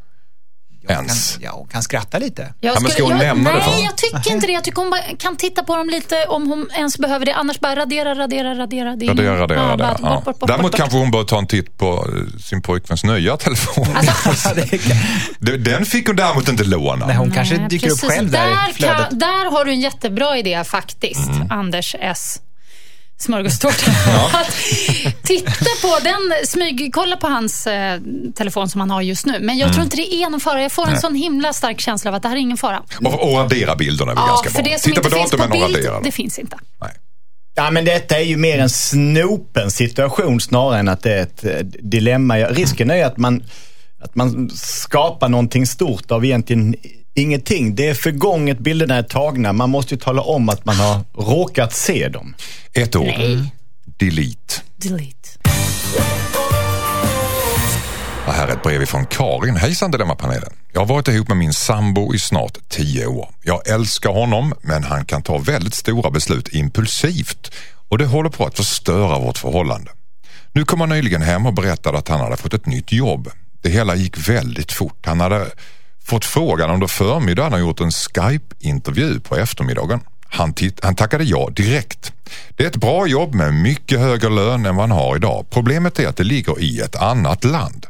Ens? Kan, ja, hon kan skratta lite. Jag men ska hon nämna det nej, för honom? jag tycker inte det. Jag tycker hon bara kan titta på dem lite om hon ens behöver det. Annars bara radera, radera, radera. Det Radera, radera, ja, radera. bara Ja. bort, bort, bort, Däremot bort, bort. kanske hon bör ta en titt på eh, sin pojkväns nya telefon. Alltså, Det- Den fick hon däremot inte låna. Nej, hon kanske Nej, dyker upp precis. själv där, i där, flödet. kan, där har du en jättebra idé faktiskt, Mm. Anders S. Smörgåstårta. Att titta på den, smyg, kolla på hans eh, telefon som han har just nu. Men Mm. jag tror inte det är någon fara. Jag får en sån himla stark känsla av att det här är ingen fara. Och, och radera bilderna är väl Ja, ganska för bra. det som Titta på inte finns på datumen och dem. det finns inte. Nej. Ja, men detta är ju mer en snopen situation snarare än att det är ett eh, dilemma. Ja, Risken är ju att man, att man skapar någonting stort av egentligen ingenting. Det är förgånget, bilderna är tagna. Man måste ju tala om att man har råkat se dem. Ett ord. Nej. Delete. Delete. Och här är ett brev från Karin. Hejsan Dilemmapanelen. Jag har varit ihop med min sambo i snart tio år. Jag älskar honom men han kan ta väldigt stora beslut impulsivt och det håller på att förstöra vårt förhållande. Nu kom han nyligen hem och berättade att han hade fått ett nytt jobb. Det hela gick väldigt fort. Han hade fått frågan under förmiddagen och gjort en Skype-intervju på eftermiddagen. Han, han tackade ja direkt. Det är ett bra jobb med mycket högre lön än vad han har idag. Problemet är att det ligger i ett annat land.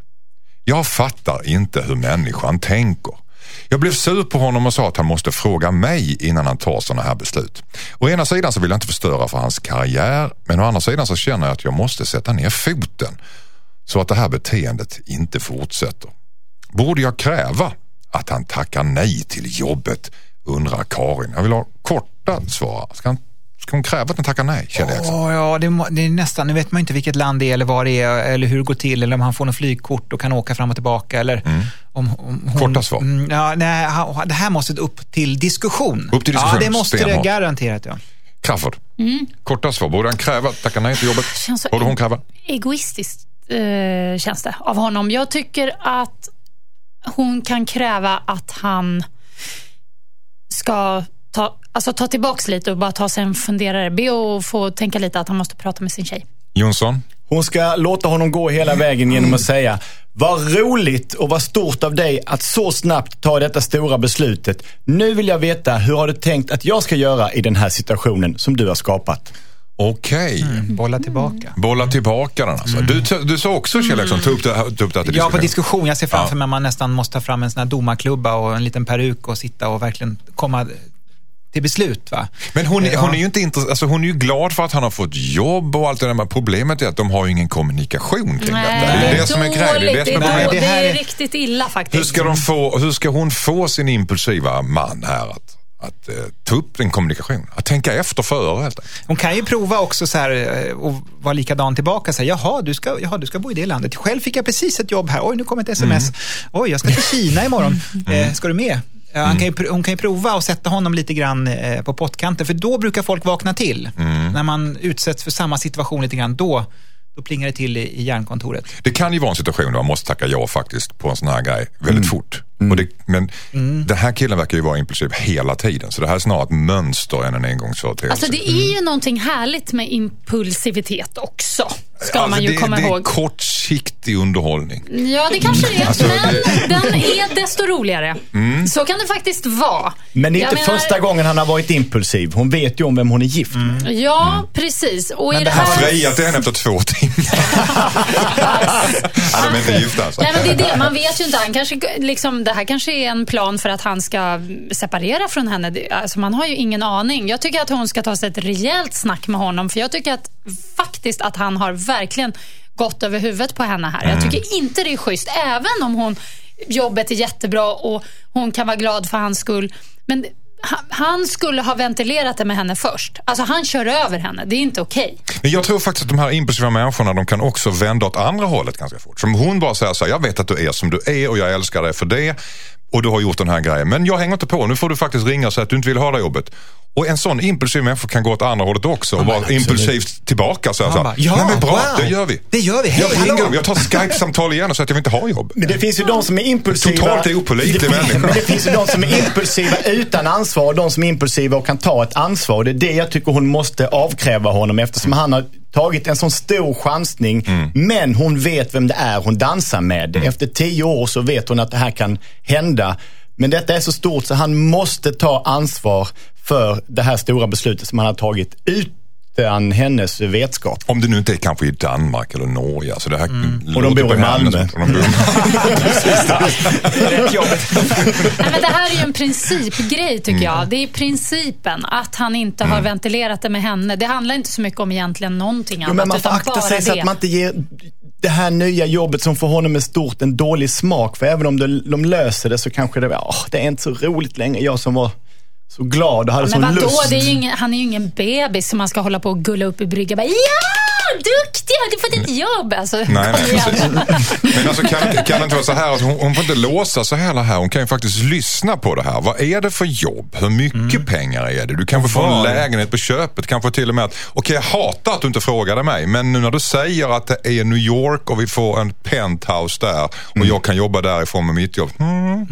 Jag fattar inte hur människan tänker. Jag blev sur på honom och sa att han måste fråga mig innan han tar sådana här beslut. Å ena sidan så vill jag inte förstöra för hans karriär men å andra sidan så känner jag att jag måste sätta ner foten så att det här beteendet inte fortsätter. Borde jag kräva att han tackar nej till jobbet? undrar Karin. Jag vill ha korta svar. Ska, han, ska hon kräva att han tackar nej, Kjell? Åh, ja, det, det är nästan, nu vet man inte vilket land det är eller vad det är eller hur det går till eller om han får något flygkort och kan åka fram och tillbaka eller om, om hon, Korta svar. Mm, Ja, nej, det här måste upp till diskussion. Upp till diskussion, Ja, det måste det stenhårt. garanterat. Ja. Crafoord, korta svar. Borde han kräva att tacka nej till jobbet? Borde hon kräva? Egoistiskt eh, känns det av honom. Jag tycker att hon kan kräva att han ska ta, alltså ta tillbaks lite och bara ta sig en funderare. Be och få tänka lite att han måste prata med sin tjej. Jonsson? Hon ska låta honom gå hela vägen genom att säga Vad roligt och vad stort av dig att så snabbt ta detta stora beslutet. Nu vill jag veta, hur har du tänkt att jag ska göra i den här situationen som du har skapat? Okej. Bolla tillbaka. Bolla tillbaka den alltså. Du, du sa också Kjell Eriksson, ta upp det, här- det till Ja, på diskussion. diskussion. Jag ser framför Ja. mig att man nästan måste ta fram en sån här domarklubba och en liten peruk och sitta och verkligen komma till beslut. Va? Men hon, är- Ja. hon är ju inte intress- alltså hon är ju glad för att han har fått jobb och allt det där. Men problemet är att de har ju ingen kommunikation kring detta. Det är det som är grejen. Det är det som är dåligt. problemet. det det här är är- riktigt illa faktiskt. Hur ska, de få, hur ska hon få sin impulsiva man här att, att eh, ta upp en kommunikation. Att tänka efter före helt. Hon kan ju prova också så här eh, och vara likadan tillbaka. Så här, jaha, du ska, jaha, du ska bo i det landet. Själv fick jag precis ett jobb här. Oj, nu kom ett sms. Oj, jag ska till Kina imorgon. Eh, ska du med? Han kan ju, hon kan ju prova och sätta honom lite grann eh, på pottkanten, för då brukar folk vakna till. När man utsätts för samma situation lite grann, då, då plingar det till i, hjärnkontoret. Det kan ju vara en situation där man måste tacka ja faktiskt på en sån här grej väldigt fort. Och det, men den här killen verkar ju vara impulsiv hela tiden. Så det här är snarare ett mönster än en engångsföreteelse. Alltså det är ju någonting härligt med impulsivitet också. Ska Alltså, man ju det, komma det är ihåg. kortsiktig underhållning. Ja, det kanske det är. Alltså, men den är desto roligare. Mm. Så kan det faktiskt vara. Men det är inte menar- första gången han har varit impulsiv. Hon vet ju om vem hon är gift med. Ja, precis. Och i Men det det här. Friat till henne efter två timmar. ja, de är inte gifta alltså. Nej, men det är det. Man vet ju inte. Han kanske, liksom, det här kanske är en plan för att han ska separera från henne. Det- Alltså, man har ju ingen aning. Jag tycker att hon ska ta sig ett rejält snack med honom. För jag tycker att faktiskt att han har verkligen gått över huvudet på henne här. Jag tycker inte det är schysst. Även om hon, jobbet är jättebra och hon kan vara glad för hans skull. Men han- skulle ha ventilerat det med henne först. Alltså han kör över henne. Det är inte okej. Men jag tror faktiskt att de här impulsiva människorna de kan också vända åt andra hållet ganska fort. Som hon bara säger så här, jag vet att du är som du är och jag älskar dig för det. Och du har gjort den här grejen. Men jag hänger inte på, nu får du faktiskt ringa och säga att du inte vill ha det jobbet. Och en sån impulsiv människa kan gå åt andra hållet också och vara absolut. impulsivt tillbaka. Så här, så här, ja, Nej, men bra, wow. det gör vi. Det gör vi. Hej, jag ringer, jag tar Skype-samtal igen och säger att jag vill inte ha jobb. Men det finns ju de som är impulsiva. Totalt opålitlig Det- människa. Men det finns ju de som är impulsiva utan ansvar och de som är impulsiva och kan ta ett ansvar. Det är det jag tycker hon måste avkräva honom eftersom han har tagit en sån stor chansning. Mm. Men hon vet vem det är hon dansar med. Efter tio år så vet hon att det här kan hända. Men detta är så stort så han måste ta ansvar för det här stora beslutet som han har tagit utan hennes vetskap. Om det nu inte är kanske i Danmark eller Norge. Alltså det här Och de låter bor på i henne Malmö. som- och de bor i. Nej, men det här är ju en principgrej tycker jag. Det är principen att han inte har ventilerat det med henne. Det handlar inte så mycket om egentligen någonting annat. Jo, men man får akta sig så det. att man inte ger det här nya jobbet som för honom är stort en dålig smak. För även om de, de löser det så kanske det, åh, det är inte så roligt längre. Jag som var så glad och hade Men sån vadå, lust. det är ju ingen, han är ju ingen bebis som man ska hålla på och gulla upp i brygga. Bara, ja, duktig, har du fått ett jobb? Alltså, Nej, nej, precis. Men alltså, kan, kan det inte vara så här att hon, hon får inte låsa sig hela här. Hon kan ju faktiskt lyssna på det här. Vad är det för jobb? Hur mycket pengar är det? Du kanske får en lägenhet på köpet. Kanske till och med att, okej jag hatar att du inte frågade mig. Men nu när du säger att det är New York och vi får en penthouse där och jag kan jobba därifrån med mitt jobb. Mm,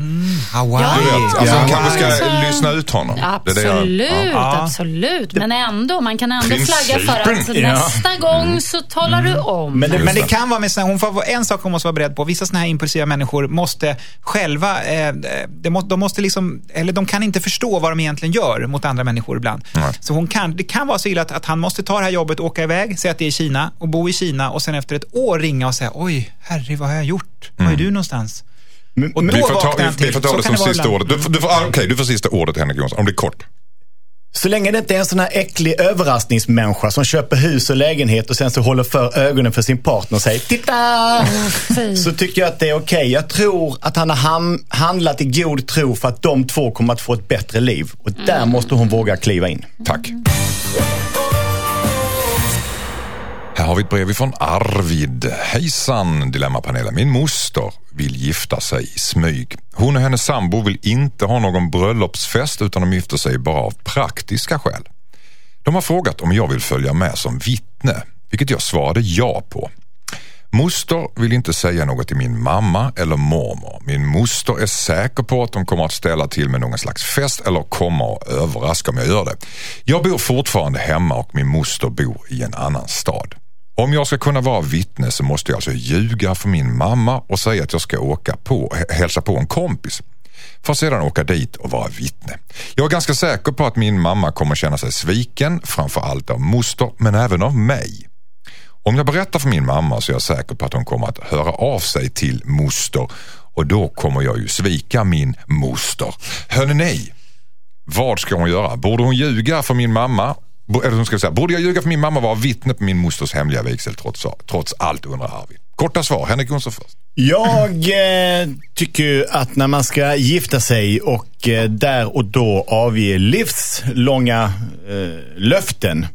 Hawaii. Ja. du vet, alltså, Ja. kanske ska Alltså, lyssna ut honom. Det är det jag- Absolut, Ja. absolut. Men ändå, man kan ändå flagga för att Principen. Nästa gång så talar du om. Men det, men det det. kan vara med såna, hon får, en sak hon måste vara beredd på, vissa såna här impulsiva människor måste själva, eh, de, må, de måste liksom, eller de kan inte förstå vad de egentligen gör mot andra människor ibland. Nej. Så hon kan, det kan vara så illa att, att han måste ta det här jobbet, åka iväg, säga att det är i Kina och bo i Kina och sen efter ett år ringa och säga, oj, herre, vad har jag gjort? Var är du någonstans? Men- Och då Vi får ta, vi, vi får till. ta Så det kan som vara sista ibland. ordet. Du, får- du, får, ah, okej, du får sista ordet Henrik Jonsson, om det är kort. Så länge det inte är en sån här äcklig överraskningsmänniska som köper hus och lägenhet och sen så håller för ögonen för sin partner och säger Titta! Så tycker jag att det är okej. Jag tror att han har handlat i god tro för att de två kommer att få ett bättre liv. Och där måste hon våga kliva in. Tack. Här har vi ett brev ifrån Arvid. Hejsan Dilemmapanelen. Min moster vill gifta sig i smyg. Hon och hennes sambo vill inte ha någon bröllopsfest utan de gifter sig bara av praktiska skäl. De har frågat om jag vill följa med som vittne, vilket jag svarade ja på. Moster vill inte säga något till min mamma eller mormor. Min moster är säker på att de kommer att ställa till med någon slags fest eller kommer att överraska om jag gör det. Jag bor fortfarande hemma och min moster bor i en annan stad. Om jag ska kunna vara vittne så måste jag alltså ljuga för min mamma och säga att jag ska åka på, hälsa på en kompis. För att sedan åka dit och vara vittne. Jag är ganska säker på att min mamma kommer känna sig sviken, framförallt av moster men även av mig. Om jag berättar för min mamma så är jag säker på att hon kommer att höra av sig till moster och då kommer jag ju svika min moster. Hörrni, vad ska hon göra? Borde hon ljuga för min mamma eller som ska säga, borde jag ljuga för min mamma och vara vittne på min mosters hemliga vigsel trots, trots allt undrar Arvid. Korta svar, Henrik Jonsson först. Jag eh, tycker ju att när man ska gifta sig och eh, där och då avge livslånga eh, löften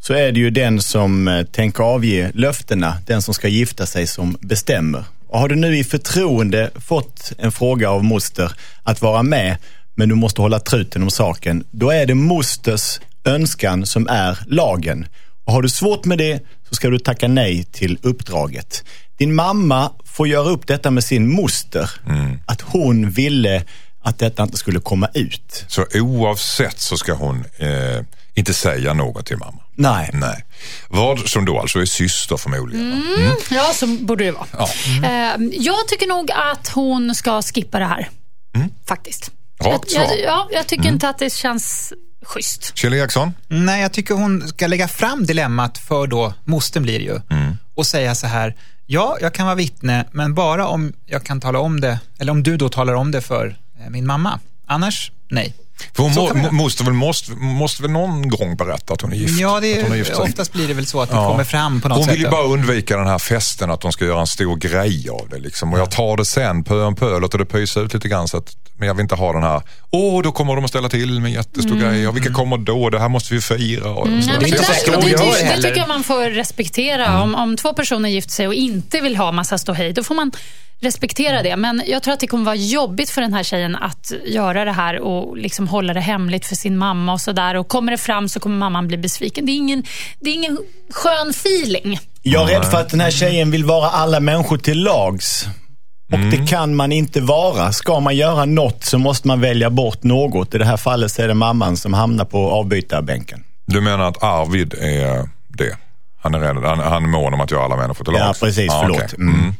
så är det ju den som eh, tänker avge löftena, den som ska gifta sig, som bestämmer. Och har du nu i förtroende fått en fråga av moster att vara med, men du måste hålla truten om saken, då är det mosters önskan som är lagen. Och har du svårt med det så ska du tacka nej till uppdraget. Din mamma får göra upp detta med sin moster, att hon ville att detta inte skulle komma ut. Så oavsett så ska hon eh, inte säga något till mamma. Nej. Nej. Vad som då alltså är syster förmodligen. va? Mm. Ja, så borde det vara. Eh, jag tycker nog att hon ska skippa det här. Faktiskt. Rakt jag, svar. jag, ja, jag tycker inte att det känns schysst. Kjell Eriksson? Nej, jag tycker hon ska lägga fram dilemmat för då, mostern blir ju, Mm. och säga så här, ja, jag kan vara vittne, men bara om jag kan tala om det, eller om du då talar om det för eh, min mamma. Annars, nej. För hon Så må, man måste, väl, måste, måste väl någon gång berätta att hon är gift? Ja, det hon har är, gift oftast blir det väl så att det Ja. kommer fram på något Hon sätt. vill ju bara undvika den här festen, att de ska göra en stor grej av det. Liksom. Och jag tar det sen, pö om pö, låter det pysa ut lite grann. Så att, men jag vill inte ha den här, åh, då kommer de att ställa till med en jättestor grej. Och vilka kommer då? Det här måste vi fira. Och, men det är det, det, det, tycker jag man får respektera. Om, om två personer gifter sig och inte vill ha massa ståhej, då får man respektera det. Men jag tror att det kommer vara jobbigt för den här tjejen att göra det här och liksom hålla det hemligt för sin mamma och sådär. Och kommer det fram så kommer mamman bli besviken. Det är ingen, det är ingen skön feeling. Jag är rädd för att den här tjejen vill vara alla människor till lags. Och det kan man inte vara. Ska man göra något så måste man välja bort något. I det här fallet så är det mamman som hamnar på avbytarbänken. Du menar att Arvid är det? Han är, rädd, han, han är mån om att göra alla människor till Ja, lags? precis. Ja, Förlåt. okej. Mm.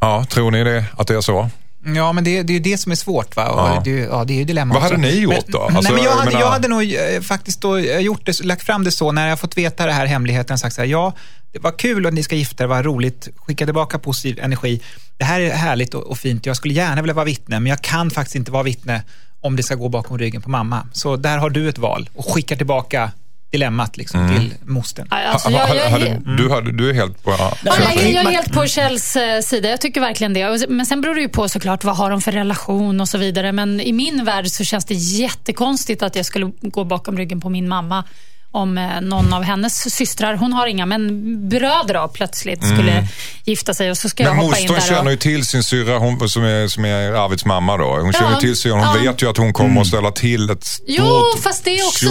Ja, tror ni det, att det är så? Ja, men det, det är ju det som är svårt. Va? Och Ja. Det, ja, det är ju dilemma Vad också. hade ni gjort men, då? Alltså, nej, men jag, hade, jag hade nog eh, faktiskt då eh, gjort det, lagt fram det så när jag fått veta det här hemligheten. Sagt så här, ja, det var kul att ni ska gifta er, vad roligt. Skicka tillbaka positiv energi. Det här är härligt och, och fint. Jag skulle gärna vilja vara vittne, men jag kan faktiskt inte vara vittne om det ska gå bakom ryggen på mamma. Så där har du ett val och skickar tillbaka dilemmat liksom, Mm. till mostern. Alltså, jag, jag, jag, du, hade, du är helt på... Ja. Ja, jag, jag är man- helt på Kjells eh, sida. Jag tycker verkligen det. Men sen beror det ju på såklart vad har de för relation och så vidare. Men i min värld så känns det jättekonstigt att jag skulle gå bakom ryggen på min mamma om eh, någon av hennes systrar, hon har inga, men bröder då, plötsligt skulle gifta sig och så ska jag Men hoppa in där. känner Och, ju till sin syrra hon, som, är, som är Arvids mamma då. Hon känner Ja, ju till syrran. Hon ja. vet ju att hon kommer att ställa till ett stort jo, fast det är också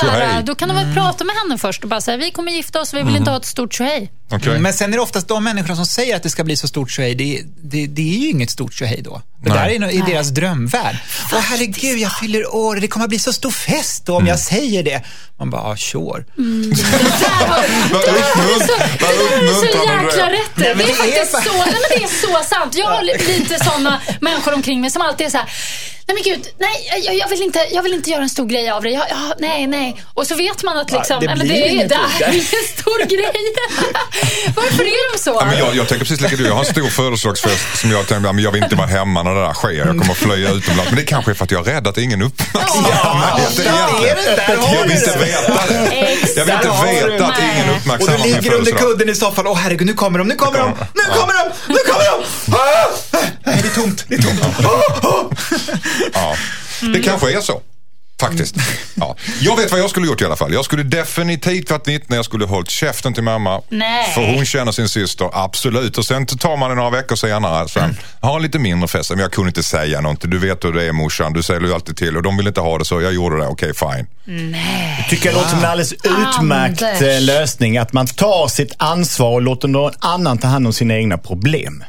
tjohej. då kan de väl prata med henne först och bara säga, vi kommer gifta oss, vi vill inte ha ett stort tjohej. Okej. Men sen är det oftast de människorna som säger att det ska bli så stort tjohej, det, det, det är ju inget stort tjohej då. Det Nej. där är, i Nej. deras drömvärld. Åh herregud, jag fyller år, det kommer att bli så stor fest då om jag säger det. Man bara, ah, sure. Vad uppmunt- vad Det är så du jäkla är. rätt. Det är det faktiskt så, nej, men det är så sant. Jag har li- lite sådana människor omkring mig som alltid är så här, nej men gud, nej, jag, jag, vill inte, jag vill inte göra en stor grej av det. Jag, jag, nej, nej. Och så vet man att liksom, det nej, men det, är, det är det. ingen stor grej. Varför är de så? Ja, men jag, jag tänker precis lika du. Jag har en stor födelsedagsfest som jag tänker, men jag vill inte vara hemma när det där sker. Jag kommer att flöja utomlands. Men det kanske är för att jag är rädd att ingen uppmärksammar Ja, mig. ja, Jag vill du inte veta det. Jag vill inte veta att ingen Och uppmärksammar du min ligger under födelsedag. kudden i soffan. Åh herregud, nu kommer de, nu kommer de, nu kommer de, nu kommer de! Ah! Nej, det är tomt, det är tomt. Ah, ah. Ja, Mm. det kanske är så. Faktiskt. Ja. Jag vet vad jag skulle gjort i alla fall. Jag skulle definitivt varit vittne. Jag skulle hållit käften till mamma. Nej. För hon känner sin syster, absolut. Och sen tar man det några veckor senare. Sen, ha en lite mindre fest. Men jag kunde inte säga någonting. Du vet hur det är morsan. Du säger ju alltid till. Och de vill inte ha det så jag gjorde det. Okej, fine. tycker jag låter som en alldeles utmärkt Anders. eh, lösning. Att man tar sitt ansvar och låter någon annan ta hand om sina egna problem.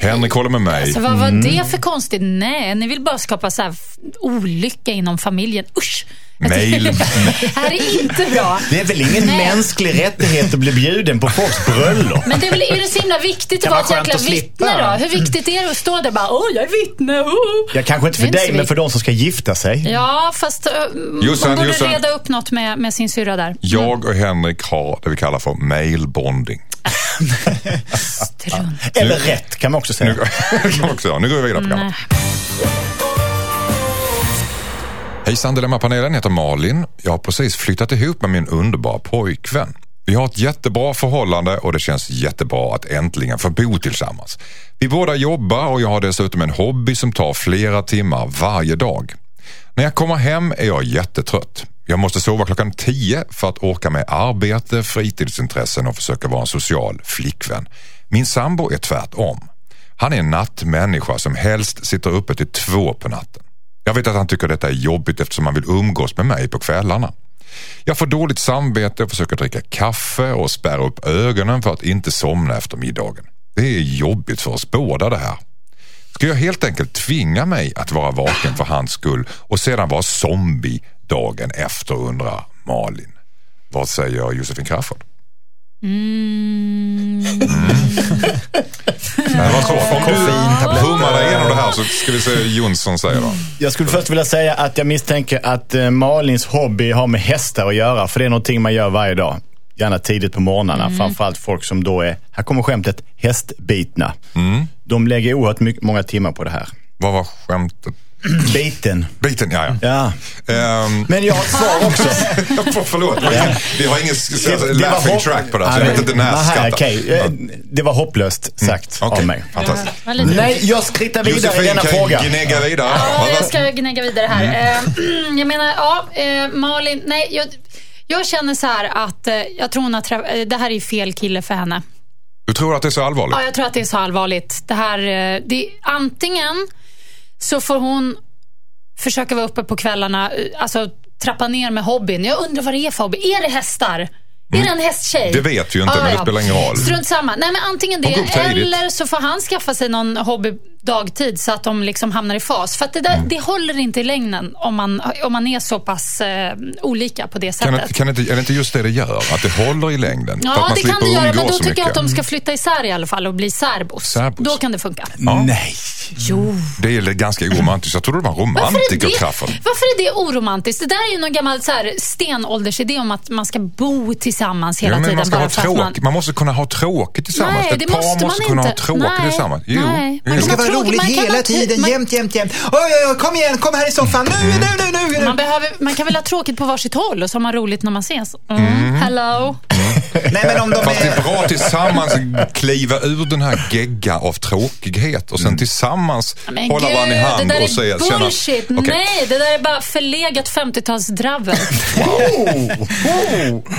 Henrik håller med mig. Så vad var det för konstigt? Nej, ni vill bara skapa så här olycka inom familjen. Usch! Mail. Det här är inte bra. Det är väl ingen Nej. mänsklig rättighet att bli bjuden på folks bröllop? Men det är, väl, är det så himla viktigt att vara ett jäkla vittne då? Hur viktigt är det att stå där och bara, åh, jag är vittne, oh. Ja, kanske inte för dig, men för de som ska gifta sig. Ja, fast uh, Jossan, man borde Jossan. reda upp något med, med sin syrra där. Jag och Henrik har det vi kallar för mailbonding. Strunt. Eller rätt, kan man också säga. Nu, kan man också, nu går vi vidare på programmet. Hejsan Dilemmapanelen, heter Malin. Jag har precis flyttat ihop med min underbara pojkvän. Vi har ett jättebra förhållande och det känns jättebra att äntligen få bo tillsammans. Vi båda jobbar och jag har dessutom en hobby som tar flera timmar varje dag. När jag kommer hem är jag jättetrött. Jag måste sova klockan tio för att orka med arbete, fritidsintressen och försöka vara en social flickvän. Min sambo är tvärtom. Han är en nattmänniska som helst sitter uppe till två på natten. Jag vet att han tycker detta är jobbigt eftersom han vill umgås med mig på kvällarna. Jag får dåligt samvete och försöker dricka kaffe och spärra upp ögonen för att inte somna efter middagen. Det är jobbigt för oss båda det här. Ska jag helt enkelt tvinga mig att vara vaken för hans skull och sedan vara zombie dagen efter undrar Malin. Vad säger Josefin Crafoord? Mm. Nej, vad hummar dig igenom det här så ska vi se hur Jonsson säger då. Jag skulle först vilja säga att jag misstänker att eh, Malins hobby har med hästar att göra. För det är någonting man gör varje dag. Gärna tidigt på morgnarna. Framförallt folk som då är, här kommer skämtet, hästbitna. De lägger oerhört mycket, många timmar på det här. Vad var skämtet? Biten. Biten, ja ja. Ja. Ehm, Men jag har ett svar också. förlåt, vi har ingen Det- det laughing track på det, så jag vet inte när jag skrattar. okej. Eh, Det var hopplöst sagt Okej, av mig. fantastiskt. Nej, jag skrittar vidare i Josefin denna kan fråga. gnägga vidare. Ja, jag ska gnägga vidare här. Eh, jag menar, ja, eh, Malin, nej, jag, jag känner så här att eh, jag tror hon har träff- det här är fel kille för henne. Du tror att det är så allvarligt? Ja, jag tror att det är så allvarligt. Det här, det, antingen så får hon försöka vara uppe på kvällarna, eh, alltså trappa ner med hobbyn. Jag undrar vad det är för hobby. Är det hästar? Är det en hästtjej? Det vet vi ju inte, men det spelar ingen roll. Strunt samma. Nej, men antingen det, eller så får han skaffa sig någon hobby dagtid så att de liksom hamnar i fas. För att det, där, Mm. det håller inte i längden om man, om man är så pass eh, olika på det Kan, sättet. inte- kan inte, är det inte just det det gör? Att det håller i längden? Ja, man det kan det göra, men då tycker jag att de ska flytta isär i alla fall och bli särbos. Särbos. Då kan det funka. Nej. Jo. Det är ganska oromantiskt. Jag trodde du var en Varför det, varför är det oromantiskt? Det där är ju någon gammal så här, stenåldersidé om att man ska bo tillsammans hela Ja, men tiden. man, ska bara ha tråk, man... man... måste kunna ha tråkigt tillsammans. Nej, Ett det par måste måste man kunna inte. ha tråkigt Nej, tillsammans. Jo. nej, man jo. Det roligt man kan hela tiden, man- jämt, jämt, jämt. Oj, oj, oj, kom igen, kom här i soffan. Nu, Mm. nu, nu, nu. nu. Man, behöver, man kan väl ha tråkigt på varsitt håll och så har man roligt när man ses. Mm. Hello. Nej, men om de Fast det är är... bra tillsammans kliva ur den här gegga av tråkighet och sen tillsammans Men hålla gud, varandra i hand det där och säga, är känna... bullshit. Okej. Nej, det där är bara förlegat 50-talsdravel.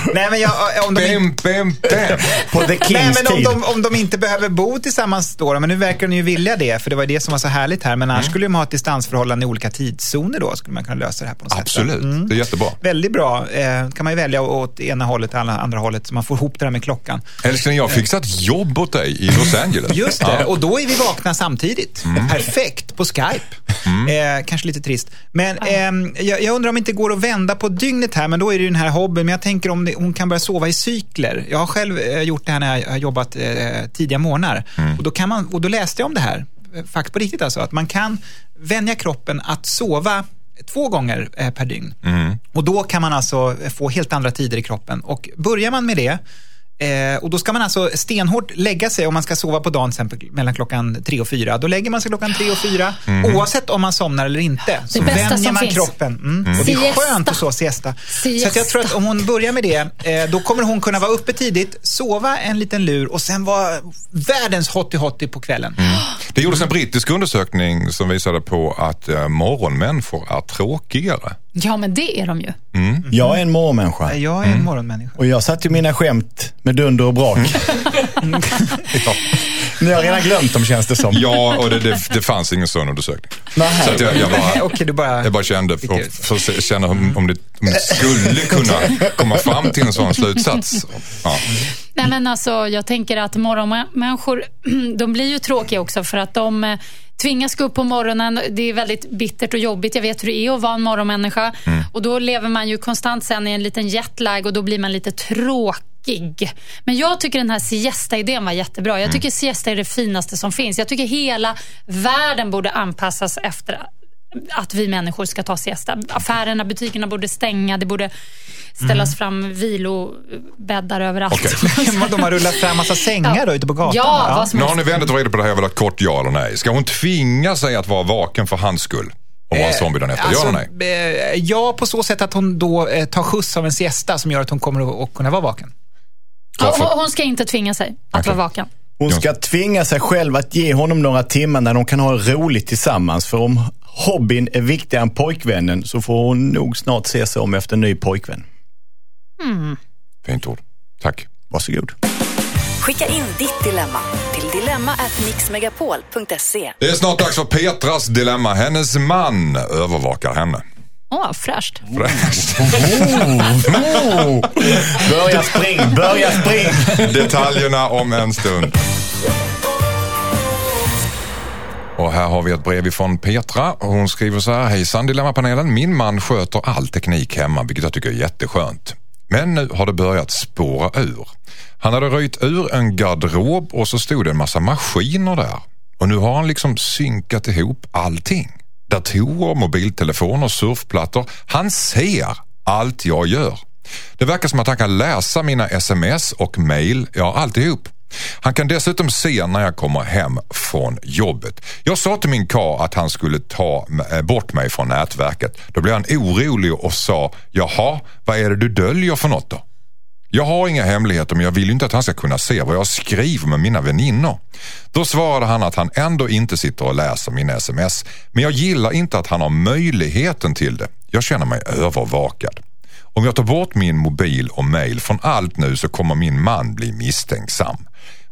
Nej, men jag, om de inte... Bam, bam, bam. På The Nej, Kings men om de, om de inte behöver bo tillsammans då, men nu verkar de ju vilja det, för det var det som var så härligt här, men annars Mm. skulle de ha ett distansförhållande i olika tidszoner då, skulle man kunna lösa det här på något sätt. Absolut, Mm. det är jättebra. Väldigt bra. Eh, kan man ju välja åt ena hållet eller andra hållet, så man får ihop det där med klockan. Älskling, jag har fixat jobb åt dig i Los Angeles. Just det, Ja. Mm. och då är vi vakna samtidigt. Perfekt, på Skype. Eh, kanske lite trist. Men ehm, jag, jag undrar om det inte går att vända på dygnet här, men då är det ju den här hobbyn. Men jag tänker om det, hon kan börja sova i cykler. Jag har själv eh, gjort det här när jag har jobbat eh, tidiga morgnar. Mm. Och, då kan man, och då läste jag om det här, faktiskt på riktigt alltså, att man kan vänja kroppen att sova två gånger eh, per dygn. Mm. Och då kan man alltså få helt andra tider i kroppen. Och börjar man med det, Eh, och då ska man alltså stenhårt lägga sig om man ska sova på dagen exempel, mellan klockan tre och fyra. Då lägger man sig klockan tre och fyra oavsett om man somnar eller inte. Så bästa vänjer man finns. kroppen. Mm. Och det är skönt att så siesta. Siesta. Så att jag tror att om hon börjar med det, eh, då kommer hon kunna vara uppe tidigt, sova en liten lur och sen vara världens hotty-hotty på kvällen. Det gjordes en brittisk undersökning som visade på att eh, morgonmänniskor är tråkigare. Ja, men det är de ju. Jag är en morgonmänniska. Jag är en morgonmänniska. Och jag satte ju mina skämt med dunder och brak. Ja, Ni har redan glömt dem känns det som. ja och det, det, det fanns ingen sån undersökning. Nej. Så att jag, jag, bara, Okej, du bara... jag bara kände för, för att känna om, om, det, om det skulle kunna komma fram till en sån slutsats. Ja. Nej, men alltså, jag tänker att morgonmänniskor de blir ju tråkiga också för att de eh, tvingas gå upp på morgonen. Det är väldigt bittert och jobbigt. Jag vet hur det är att vara en morgonmänniska. Och Då lever man ju konstant sen i en liten jetlag och då blir man lite tråkig. Men jag tycker den här siesta-idén var jättebra. Jag tycker siesta är det finaste som finns. Jag tycker hela världen borde anpassas efter att vi människor ska ta siesta. Affärerna, butikerna borde stänga. Det borde ställas fram vilobäddar överallt. Okej. De har rullat fram massa sängar då ute på gatan. Ja, vad som Nu har ni vänt och på det här, jag vill ha ett kort ja eller nej. Ska hon tvinga sig att vara vaken för hans skull? och vara en zombie dagen efter? Alltså, ja eller nej? eh, ja, på så sätt att hon då eh, tar skjuts av en siesta som gör att hon kommer att, kunna vara vaken. Ja, hon, hon ska inte tvinga sig att Okej. vara vaken. Hon ska tvinga sig själv att ge honom några timmar när de kan ha roligt tillsammans. För om hobbyn är viktigare än pojkvännen så får hon nog snart se sig om efter en ny pojkvän. Fint ord. Tack. Varsågod. Skicka in ditt dilemma till dilemma@mixmegapol.se. Det är snart dags för Petras dilemma. Hennes man övervakar henne. Åh, fräscht. Fräscht. Börja spring, börja spring! Detaljerna om en stund. Och här har vi ett brev ifrån Petra. Hon skriver så här. Hejsan Dilemmapanelen. Min man sköter all teknik hemma, vilket jag tycker är jätteskönt. Men nu har det börjat spåra ur. Han hade röjt ur en garderob och så stod det en massa maskiner där. Och nu har han liksom synkat ihop allting. Datorer, mobiltelefoner, surfplattor. Han ser allt jag gör. Det verkar som att han kan läsa mina sms och mail, ja alltihop. Han kan dessutom se när jag kommer hem från jobbet. Jag sa till min karl att han skulle ta eh, bort mig från nätverket. Då blev han orolig och sa, jaha, vad är det du döljer för något då? Jag har inga hemligheter men jag vill ju inte att han ska kunna se vad jag skriver med mina väninnor. Då svarade han att han ändå inte sitter och läser mina sms. Men jag gillar inte att han har möjligheten till det. Jag känner mig övervakad. Om jag tar bort min mobil och mail från allt nu så kommer min man bli misstänksam.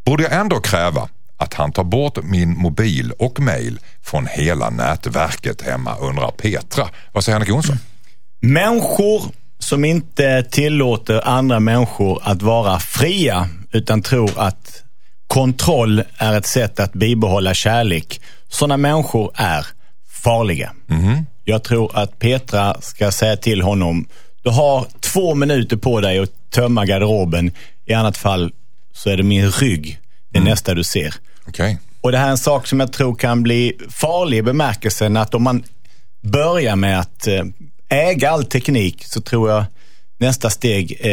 Borde jag ändå kräva att han tar bort min mobil och mail från hela nätverket hemma undrar Petra. Vad säger Annika Jonsson? Människor som inte tillåter andra människor att vara fria utan tror att kontroll är ett sätt att bibehålla kärlek. Sådana människor är farliga. Jag tror att Petra ska säga till honom, du har två minuter på dig att tömma garderoben. I annat fall så är det min rygg, det nästa du ser. Okej. Och det här är en sak som jag tror kan bli farlig i bemärkelsen att om man börjar med att eh, äga all teknik så tror jag nästa steg eh,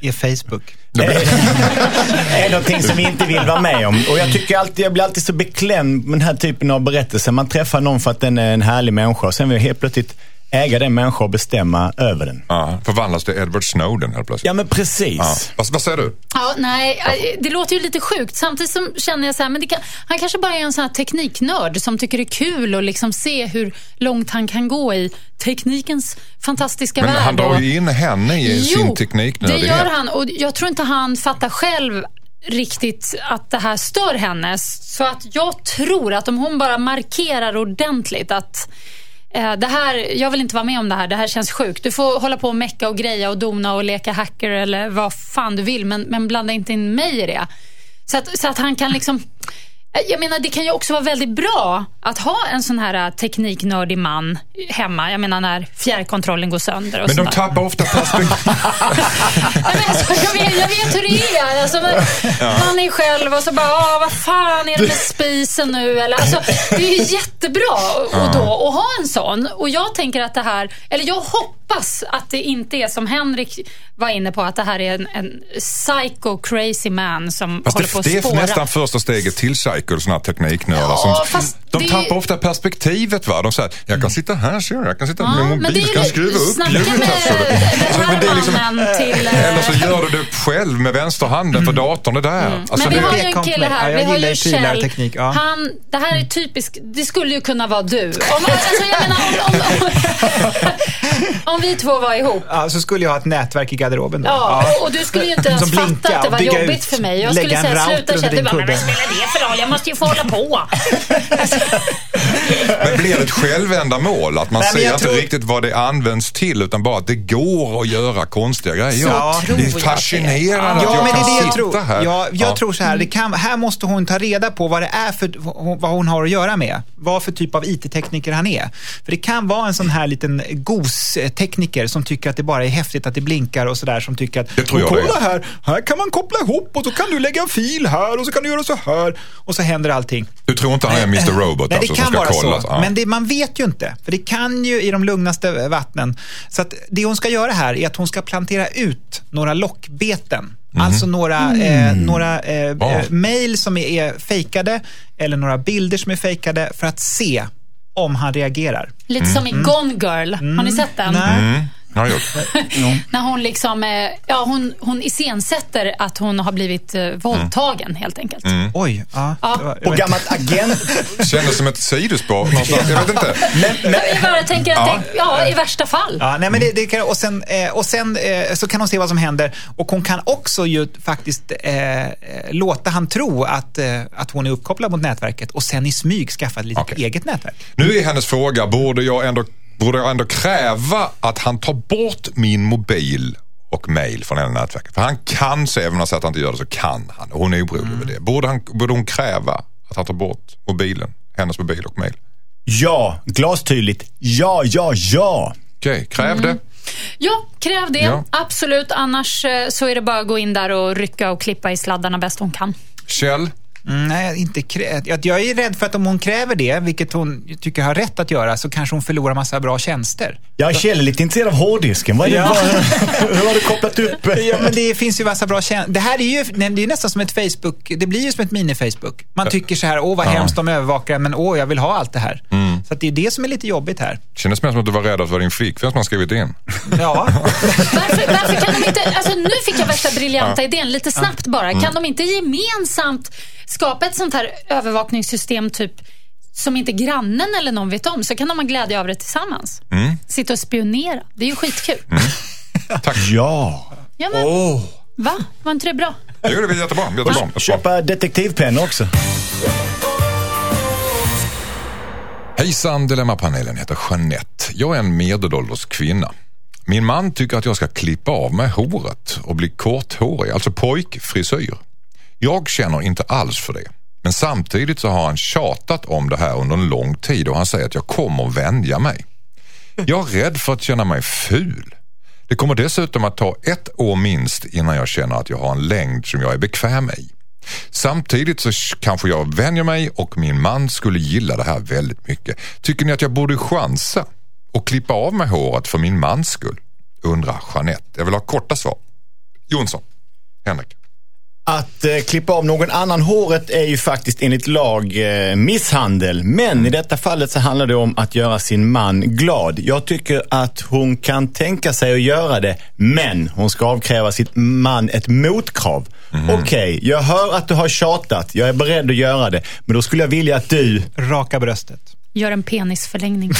I Facebook. är någonting som vi inte vill vara med om. Och jag tycker alltid, jag blir alltid så beklämd med den här typen av berättelser. Man träffar någon för att den är en härlig människa och sen vill jag helt plötsligt äga den människan och bestämma över den. Ja, förvandlas till Edward Snowden helt plötsligt. Ja men precis. Ja. Vad, vad säger du? Ja, nej, det låter ju lite sjukt. Samtidigt som känner jag så här, men det kan, han kanske bara är en sån här tekniknörd som tycker det är kul att liksom se hur långt han kan gå i teknikens fantastiska Men värld. han drar ju in henne i sin tekniknödighet. det gör han. Och jag tror inte han fattar själv riktigt att det här stör henne. Så att jag tror att om hon bara markerar ordentligt att Eh, det här, jag vill inte vara med om det här, det här känns sjukt. Du får hålla på och mecka och greja och dona och leka hacker eller vad fan du vill, men, men blanda inte in mig i det. Så att, så att han kan liksom... Jag menar, det kan ju också vara väldigt bra att ha en sån här eh, tekniknördig man hemma. Jag menar när fjärrkontrollen går sönder. Och Men de sådär. tappar ofta perspektiv. Alltså, jag, vet, jag vet hur det är. Alltså, man, man är själv och så bara, "Åh, vad fan är det med spisen nu? Eller, alltså, det är ju jättebra och då, att ha en sån. Och jag tänker att det här, eller jag hoppas att det inte är som Henrik var inne på, att det här är en, en psycho crazy man som Fast håller på att det är spåra. nästan första steget till cycle, såna här tekniknördar. Ja, som, de det- tappar ofta perspektivet. Va? De säger, jag kan sitta här, ser du, jag kan sitta Ja, med men mobil, det är jag kan ju- skruva upp ljudet med här. ser du. Men det är liksom- till... eh, Eller så gör du det själv med vänsterhanden för datorn. Det där. Alltså, Men vi det, har ju en kille här, Ja, jag vi har ju ju Kjell. ja. Han, det här är typiskt, det skulle ju kunna vara du. Om, alltså, jag menar, om, om, om vi två var ihop. Ja, så skulle jag ha ett nätverk i garderoben då. Ja, och du skulle ju inte ens fatta att det och var jobbigt ut. för mig. Jag skulle säga sluta Kjell. Du bara, men vad spelar det för roll? Jag måste ju få hålla på. men blir det ett självändamål? Att man Nej, ser inte tror- riktigt vad det används till utan bara att det går att göra konstiga grejer. Så tror det är att fascinerande att Ja, jag men det kan är det jag sitta tror. här. Ja, jag Ja. tror så här, det kan, här måste hon ta reda på vad det är för, vad hon har att göra med. Vad för typ av IT-tekniker han är. För det kan vara en sån här liten gos-tekniker som tycker att det bara är häftigt att det blinkar och sådär. Som tycker att, Det tror jag "Och det kolla här, här kan man koppla ihop och så kan du lägga en fil här och så kan du göra så här. Och så händer allting. Du tror inte han är Mr Robot Nej, alltså, det som kan ska vara kollas? så. Ja. Men det, man vet ju inte. För det kan ju i de lugnaste vattnen. Så att det hon ska göra här är att hon ska plantera ut några lockbeten. Alltså några, eh, några eh, Ja. eh, mail som är, är fejkade eller några bilder som är fejkade för att se om han reagerar. Lite som i Gone Girl. Har ni sett den? Nej. Gjort. När hon liksom, eh, ja hon, hon iscensätter att hon har blivit eh, våldtagen helt enkelt. Oj. Ja, Ja. det var- jag Och vet- gammalt agent... Kändes som ett sidospår någonstans. Jag vet inte. Men, men, Jag bara tänker att det, ja, i värsta fall. Ja, nej, men det, det kan, och sen, eh, och sen eh, så kan hon se vad som händer och hon kan också ju faktiskt eh, eh, låta han tro att, eh, att hon är uppkopplad mot nätverket och sen i smyg skaffa ett litet Okej. eget nätverk. Nu är hennes fråga, borde jag ändå, borde jag ändå kräva att han tar bort min mobil och mail från hela nätverket? För han kan se, även om han säger att han inte gör det, så kan han. Och hon är orolig över det. Borde, han, borde hon kräva att han tar bort mobilen, hennes mobil och mail? ja, glastydligt. Ja, ja, ja. Okej, kräv det. Ja, kräv det. Ja. Absolut. Annars eh, så är det bara att gå in där och rycka och klippa i sladdarna bäst hon kan. Kjell, Mm, nej, inte krä- jag, är rädd för att om hon kräver det, vilket hon tycker har rätt att göra, så kanske hon förlorar massa bra tjänster. Jag är Kjell är lite intresserad av hårddisken. Vad Ja. hur har du kopplat upp? Ja, men det finns ju massa bra tjänster. Det här är ju det är nästan som ett Facebook. Det blir ju som ett mini-Facebook. Man tycker så här, åh vad hemskt de övervakar, men åh, jag vill ha allt det här. Så att det är det som är lite jobbigt här. kändes mer som att du var rädd att det var din flickvän som har skrivit in. Ja, Varför, varför kan de inte, alltså nu fick jag värsta briljanta idén, lite snabbt bara. Kan de inte gemensamt skapa ett sånt här övervakningssystem typ som inte grannen eller någon vet om, så kan de ha glädje av det tillsammans. Sitta och spionera, det är ju skitkul. Ja. Ja, men, Åh. Va? Var inte det bra? Jo, det är jättebra. jättebra. Köpa detektivpennor också. Hejsan, Dilemmapanelen heter Jeanette. Jag är en medelålders kvinna. Min man tycker att jag ska klippa av mig håret och bli korthårig, alltså pojkfrisyr. Jag känner inte alls för det. Men samtidigt så har han tjatat om det här under en lång tid och han säger att jag kommer vänja mig. Jag är rädd för att känna mig ful. Det kommer dessutom att ta ett år minst innan jag känner att jag har en längd som jag är bekväm i. Samtidigt så kanske jag vänjer mig och min man skulle gilla det här väldigt mycket. Tycker ni att jag borde chansa och klippa av mig håret för min mans skull? Undrar Jeanette. Jag vill ha korta svar. Jonsson. Henrik. Att eh, klippa av någon annan håret är ju faktiskt enligt lag eh, misshandel. Men i detta fallet så handlar det om att göra sin man glad. Jag tycker att hon kan tänka sig att göra det, men hon ska avkräva sitt man ett motkrav. Okej, jag hör att du har tjatat. Jag är beredd att göra det. Men då skulle jag vilja att du, raka bröstet. Gör en penisförlängning.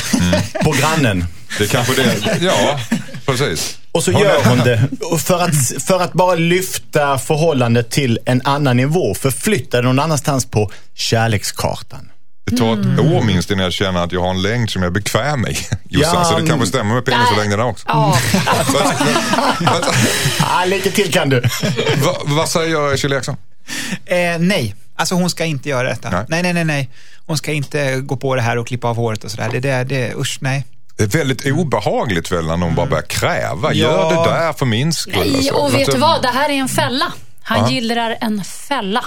på grannen, Det är kanske det. Ja, precis. Och så gör hon det för att, för att bara lyfta förhållandet till en annan nivå. Förflytta det någon annanstans på kärlekskartan. Det tar ett år minst innan jag känner att jag har en längd som jag är bekväm i. Jossan, Ja, så det kanske men- stämmer med penislängderna också. Ja, Ah, lite till kan du. vad, vad säger Kjell Eriksson? Eh, nej, alltså hon ska inte göra detta. Nej. Nej. nej, nej, nej, Hon ska inte gå på det här och klippa av håret och sådär. Det, det, det, usch, nej. Det är väldigt obehagligt väl när någon bara börjar kräva. Gör Ja. det där för min skull. Nej, alltså. och vet du det- vad? Det här är en fälla. Han gillar en fälla.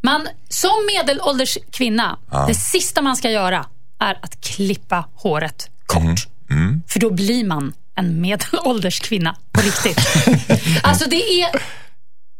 Man, som medelålders kvinna, det sista man ska göra är att klippa håret kort. Mm. För då blir man en medelålders kvinna på riktigt. alltså det är,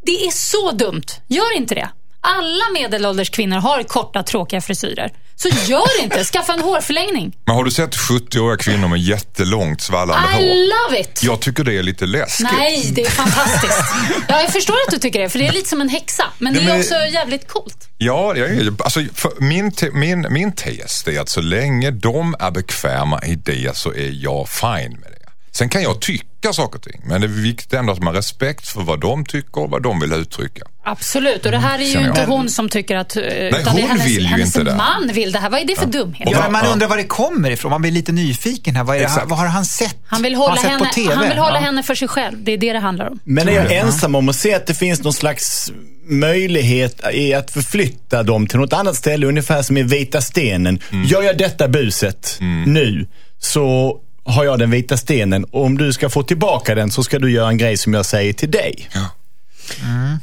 det är så dumt. Gör inte det. Alla medelålders kvinnor har korta tråkiga frisyrer. Så gör inte. Skaffa en hårförlängning. Men har du sett 70-åriga kvinnor med jättelångt svallande hår? I love it! Jag tycker det är lite läskigt. Nej, det är fantastiskt. Ja, jag förstår att du tycker det, för det är lite som en häxa. Men det Nej, är men- också jävligt coolt. Ja, jag alltså, min, te, min, min tes är att så länge de är bekväma i det så är jag fine med det. Sen kan jag tycka saker och ting, men det är viktigt ändå att man har respekt för vad de tycker och vad de vill uttrycka. Absolut, och det här är ju jag. inte hon som tycker att... Nej, utan det hon är hennes, vill ju hennes inte det. man vill det här. Vad är det för dumhet? Ja, Ja, men man ja. undrar var det kommer ifrån. Man blir lite nyfiken här. Vad, är det, vad har han sett? Han vill hålla, han sett henne, på TV? han vill hålla Ja. henne för sig själv. Det är det det handlar om. Men är jag det. ensam om att se att det finns någon slags möjlighet i att förflytta dem till något annat ställe, ungefär som i Vita stenen. Gör jag detta buset nu, så har jag den vita stenen. Och om du ska få tillbaka den så ska du göra en grej som jag säger till dig.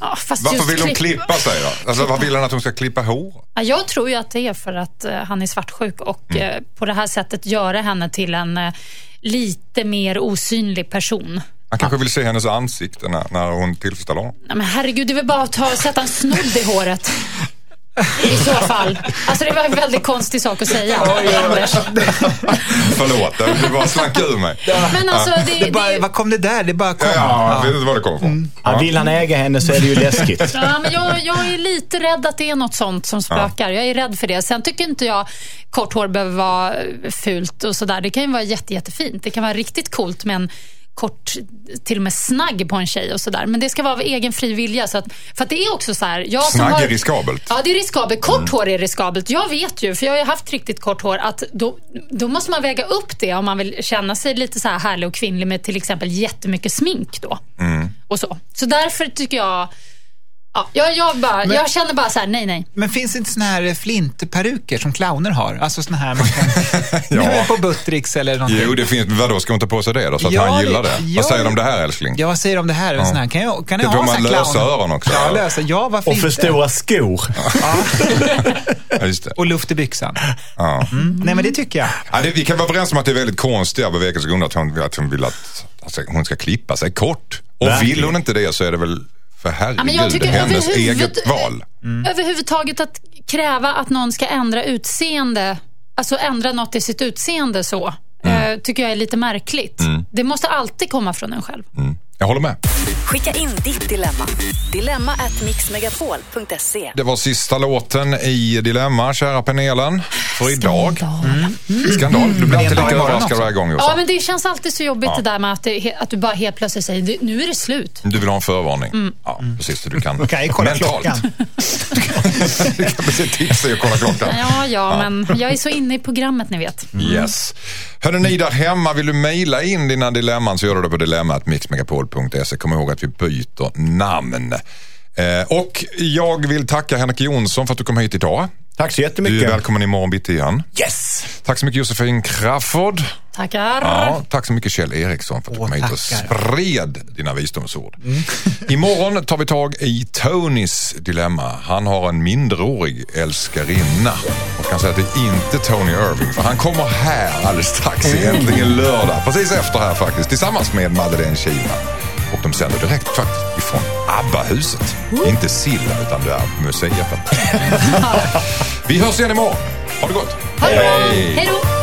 Ja, fast Varför just vill hon klipp- klippa sig då? Alltså, vad vill han att hon ska klippa hår? Ja, Jag tror ju att det är för att eh, han är svartsjuk och Mm. eh, på det här sättet göra henne till en eh, lite mer osynlig person. Han kanske vill se hennes ansikte när, när hon tillfredsställer honom. Nej, men herregud, det är väl bara att ta, sätta en snodd i håret. I så fall. Alltså det var en väldigt konstig sak att säga, Anders. Förlåt, det bara slank ur mig. Men alltså, det, Det bara, det, vad kom det där? Det bara kom. Ja, jag vet inte var det kommer ifrån. Ja, vill han äga henne så är det ju läskigt. Ja, men jag, jag är lite rädd att det är något sånt som spökar. Jag är rädd för det. Sen tycker inte jag kort hår behöver vara fult och sådär. Det kan ju vara jätte, jättefint. Det kan vara riktigt coolt med en kort, till och med snagg på en tjej och sådär. Men det ska vara av egen fri vilja. Så att, för att det är också så här. Jag Snagg har- är riskabelt. Ja, det är riskabelt. Kort hår är riskabelt. Jag vet ju, för jag har ju haft riktigt kort hår, att då, då måste man väga upp det om man vill känna sig lite så här härlig och kvinnlig med till exempel jättemycket smink då. Och så. så därför tycker jag... Ja, jag, jag, bara, jag känner bara så här, nej, nej. Men finns det inte såna här flintperuker som clowner har? Alltså såna här man kan... Ja. På Buttricks eller någonting. Jo, det finns, men vadå, ska hon ta på sig det då? Så att Ja, han gillar det- ja, Vad säger de om det här älskling? Ja, vad säger du om det här? Ja. Sån här kan jag, kan jag Det ha man lösa clown? öron också. Ja, lösa. Ja, varför Och för inte? stora skor. Ja, just det. Och luft i byxan. Ja. Mm. Nej, men det tycker jag. Ja, det, vi kan vara överens om att det är väldigt konstiga bevekelsegrunder att hon, att hon vill att alltså, hon ska klippa sig kort. Och Verkligen. vill hon inte det så är det väl för Ja, herregud men jag tycker hennes överhuvud- eget val. Överhuvudtaget att kräva att någon ska ändra utseende, alltså ändra något i sitt utseende så, eh, tycker jag är lite märkligt. Det måste alltid komma från en själv. Mm. Jag håller med. Skicka in ditt dilemma. Dilemma at mixmegapol.se. Det var sista låten i Dilemma, kära panelen, för idag. Skandal. Skandal. Du blir alltid dag lika överraskad också. varje gång Ja, Jossan. men det känns alltid så jobbigt det där med att, det, att du bara helt plötsligt säger "Du, nu är det slut. Du vill ha en förvarning. Ja, precis. Så du kan, Då kan jag kolla mentalt. klockan. du kan precis tipsa dig och kolla klockan. Ja, ja, men jag är så inne i programmet ni vet. Yes. Hörde ni där hemma, vill du mejla in dina dilemman så gör du det på dilemmatmixmegapol.se. Kom ihåg att vi byter namn. Eh, och jag vill tacka Henrik Jonsson för att du kom hit idag. Tack så Du är jättemycket. välkommen imorgon bitti igen. Yes! Tack så mycket Josefin Crafoord. Tackar. Ja, tack så mycket Kjell Eriksson för att du Åh, kom hit och tackar. spred dina visdomsord. Imorgon tar vi tag i Tonys dilemma. Han har en minderårig älskarinna. Och kan säga att det är inte Tony Irving för han kommer här alldeles strax, egentligen lördag. Precis efter här faktiskt, tillsammans med Madeleine Kihlman. Och de sänder direkt faktiskt ifrån ABBA-huset. Inte Silla utan det är museet. vi hörs igen imorgon. Ha det gott. Hej då.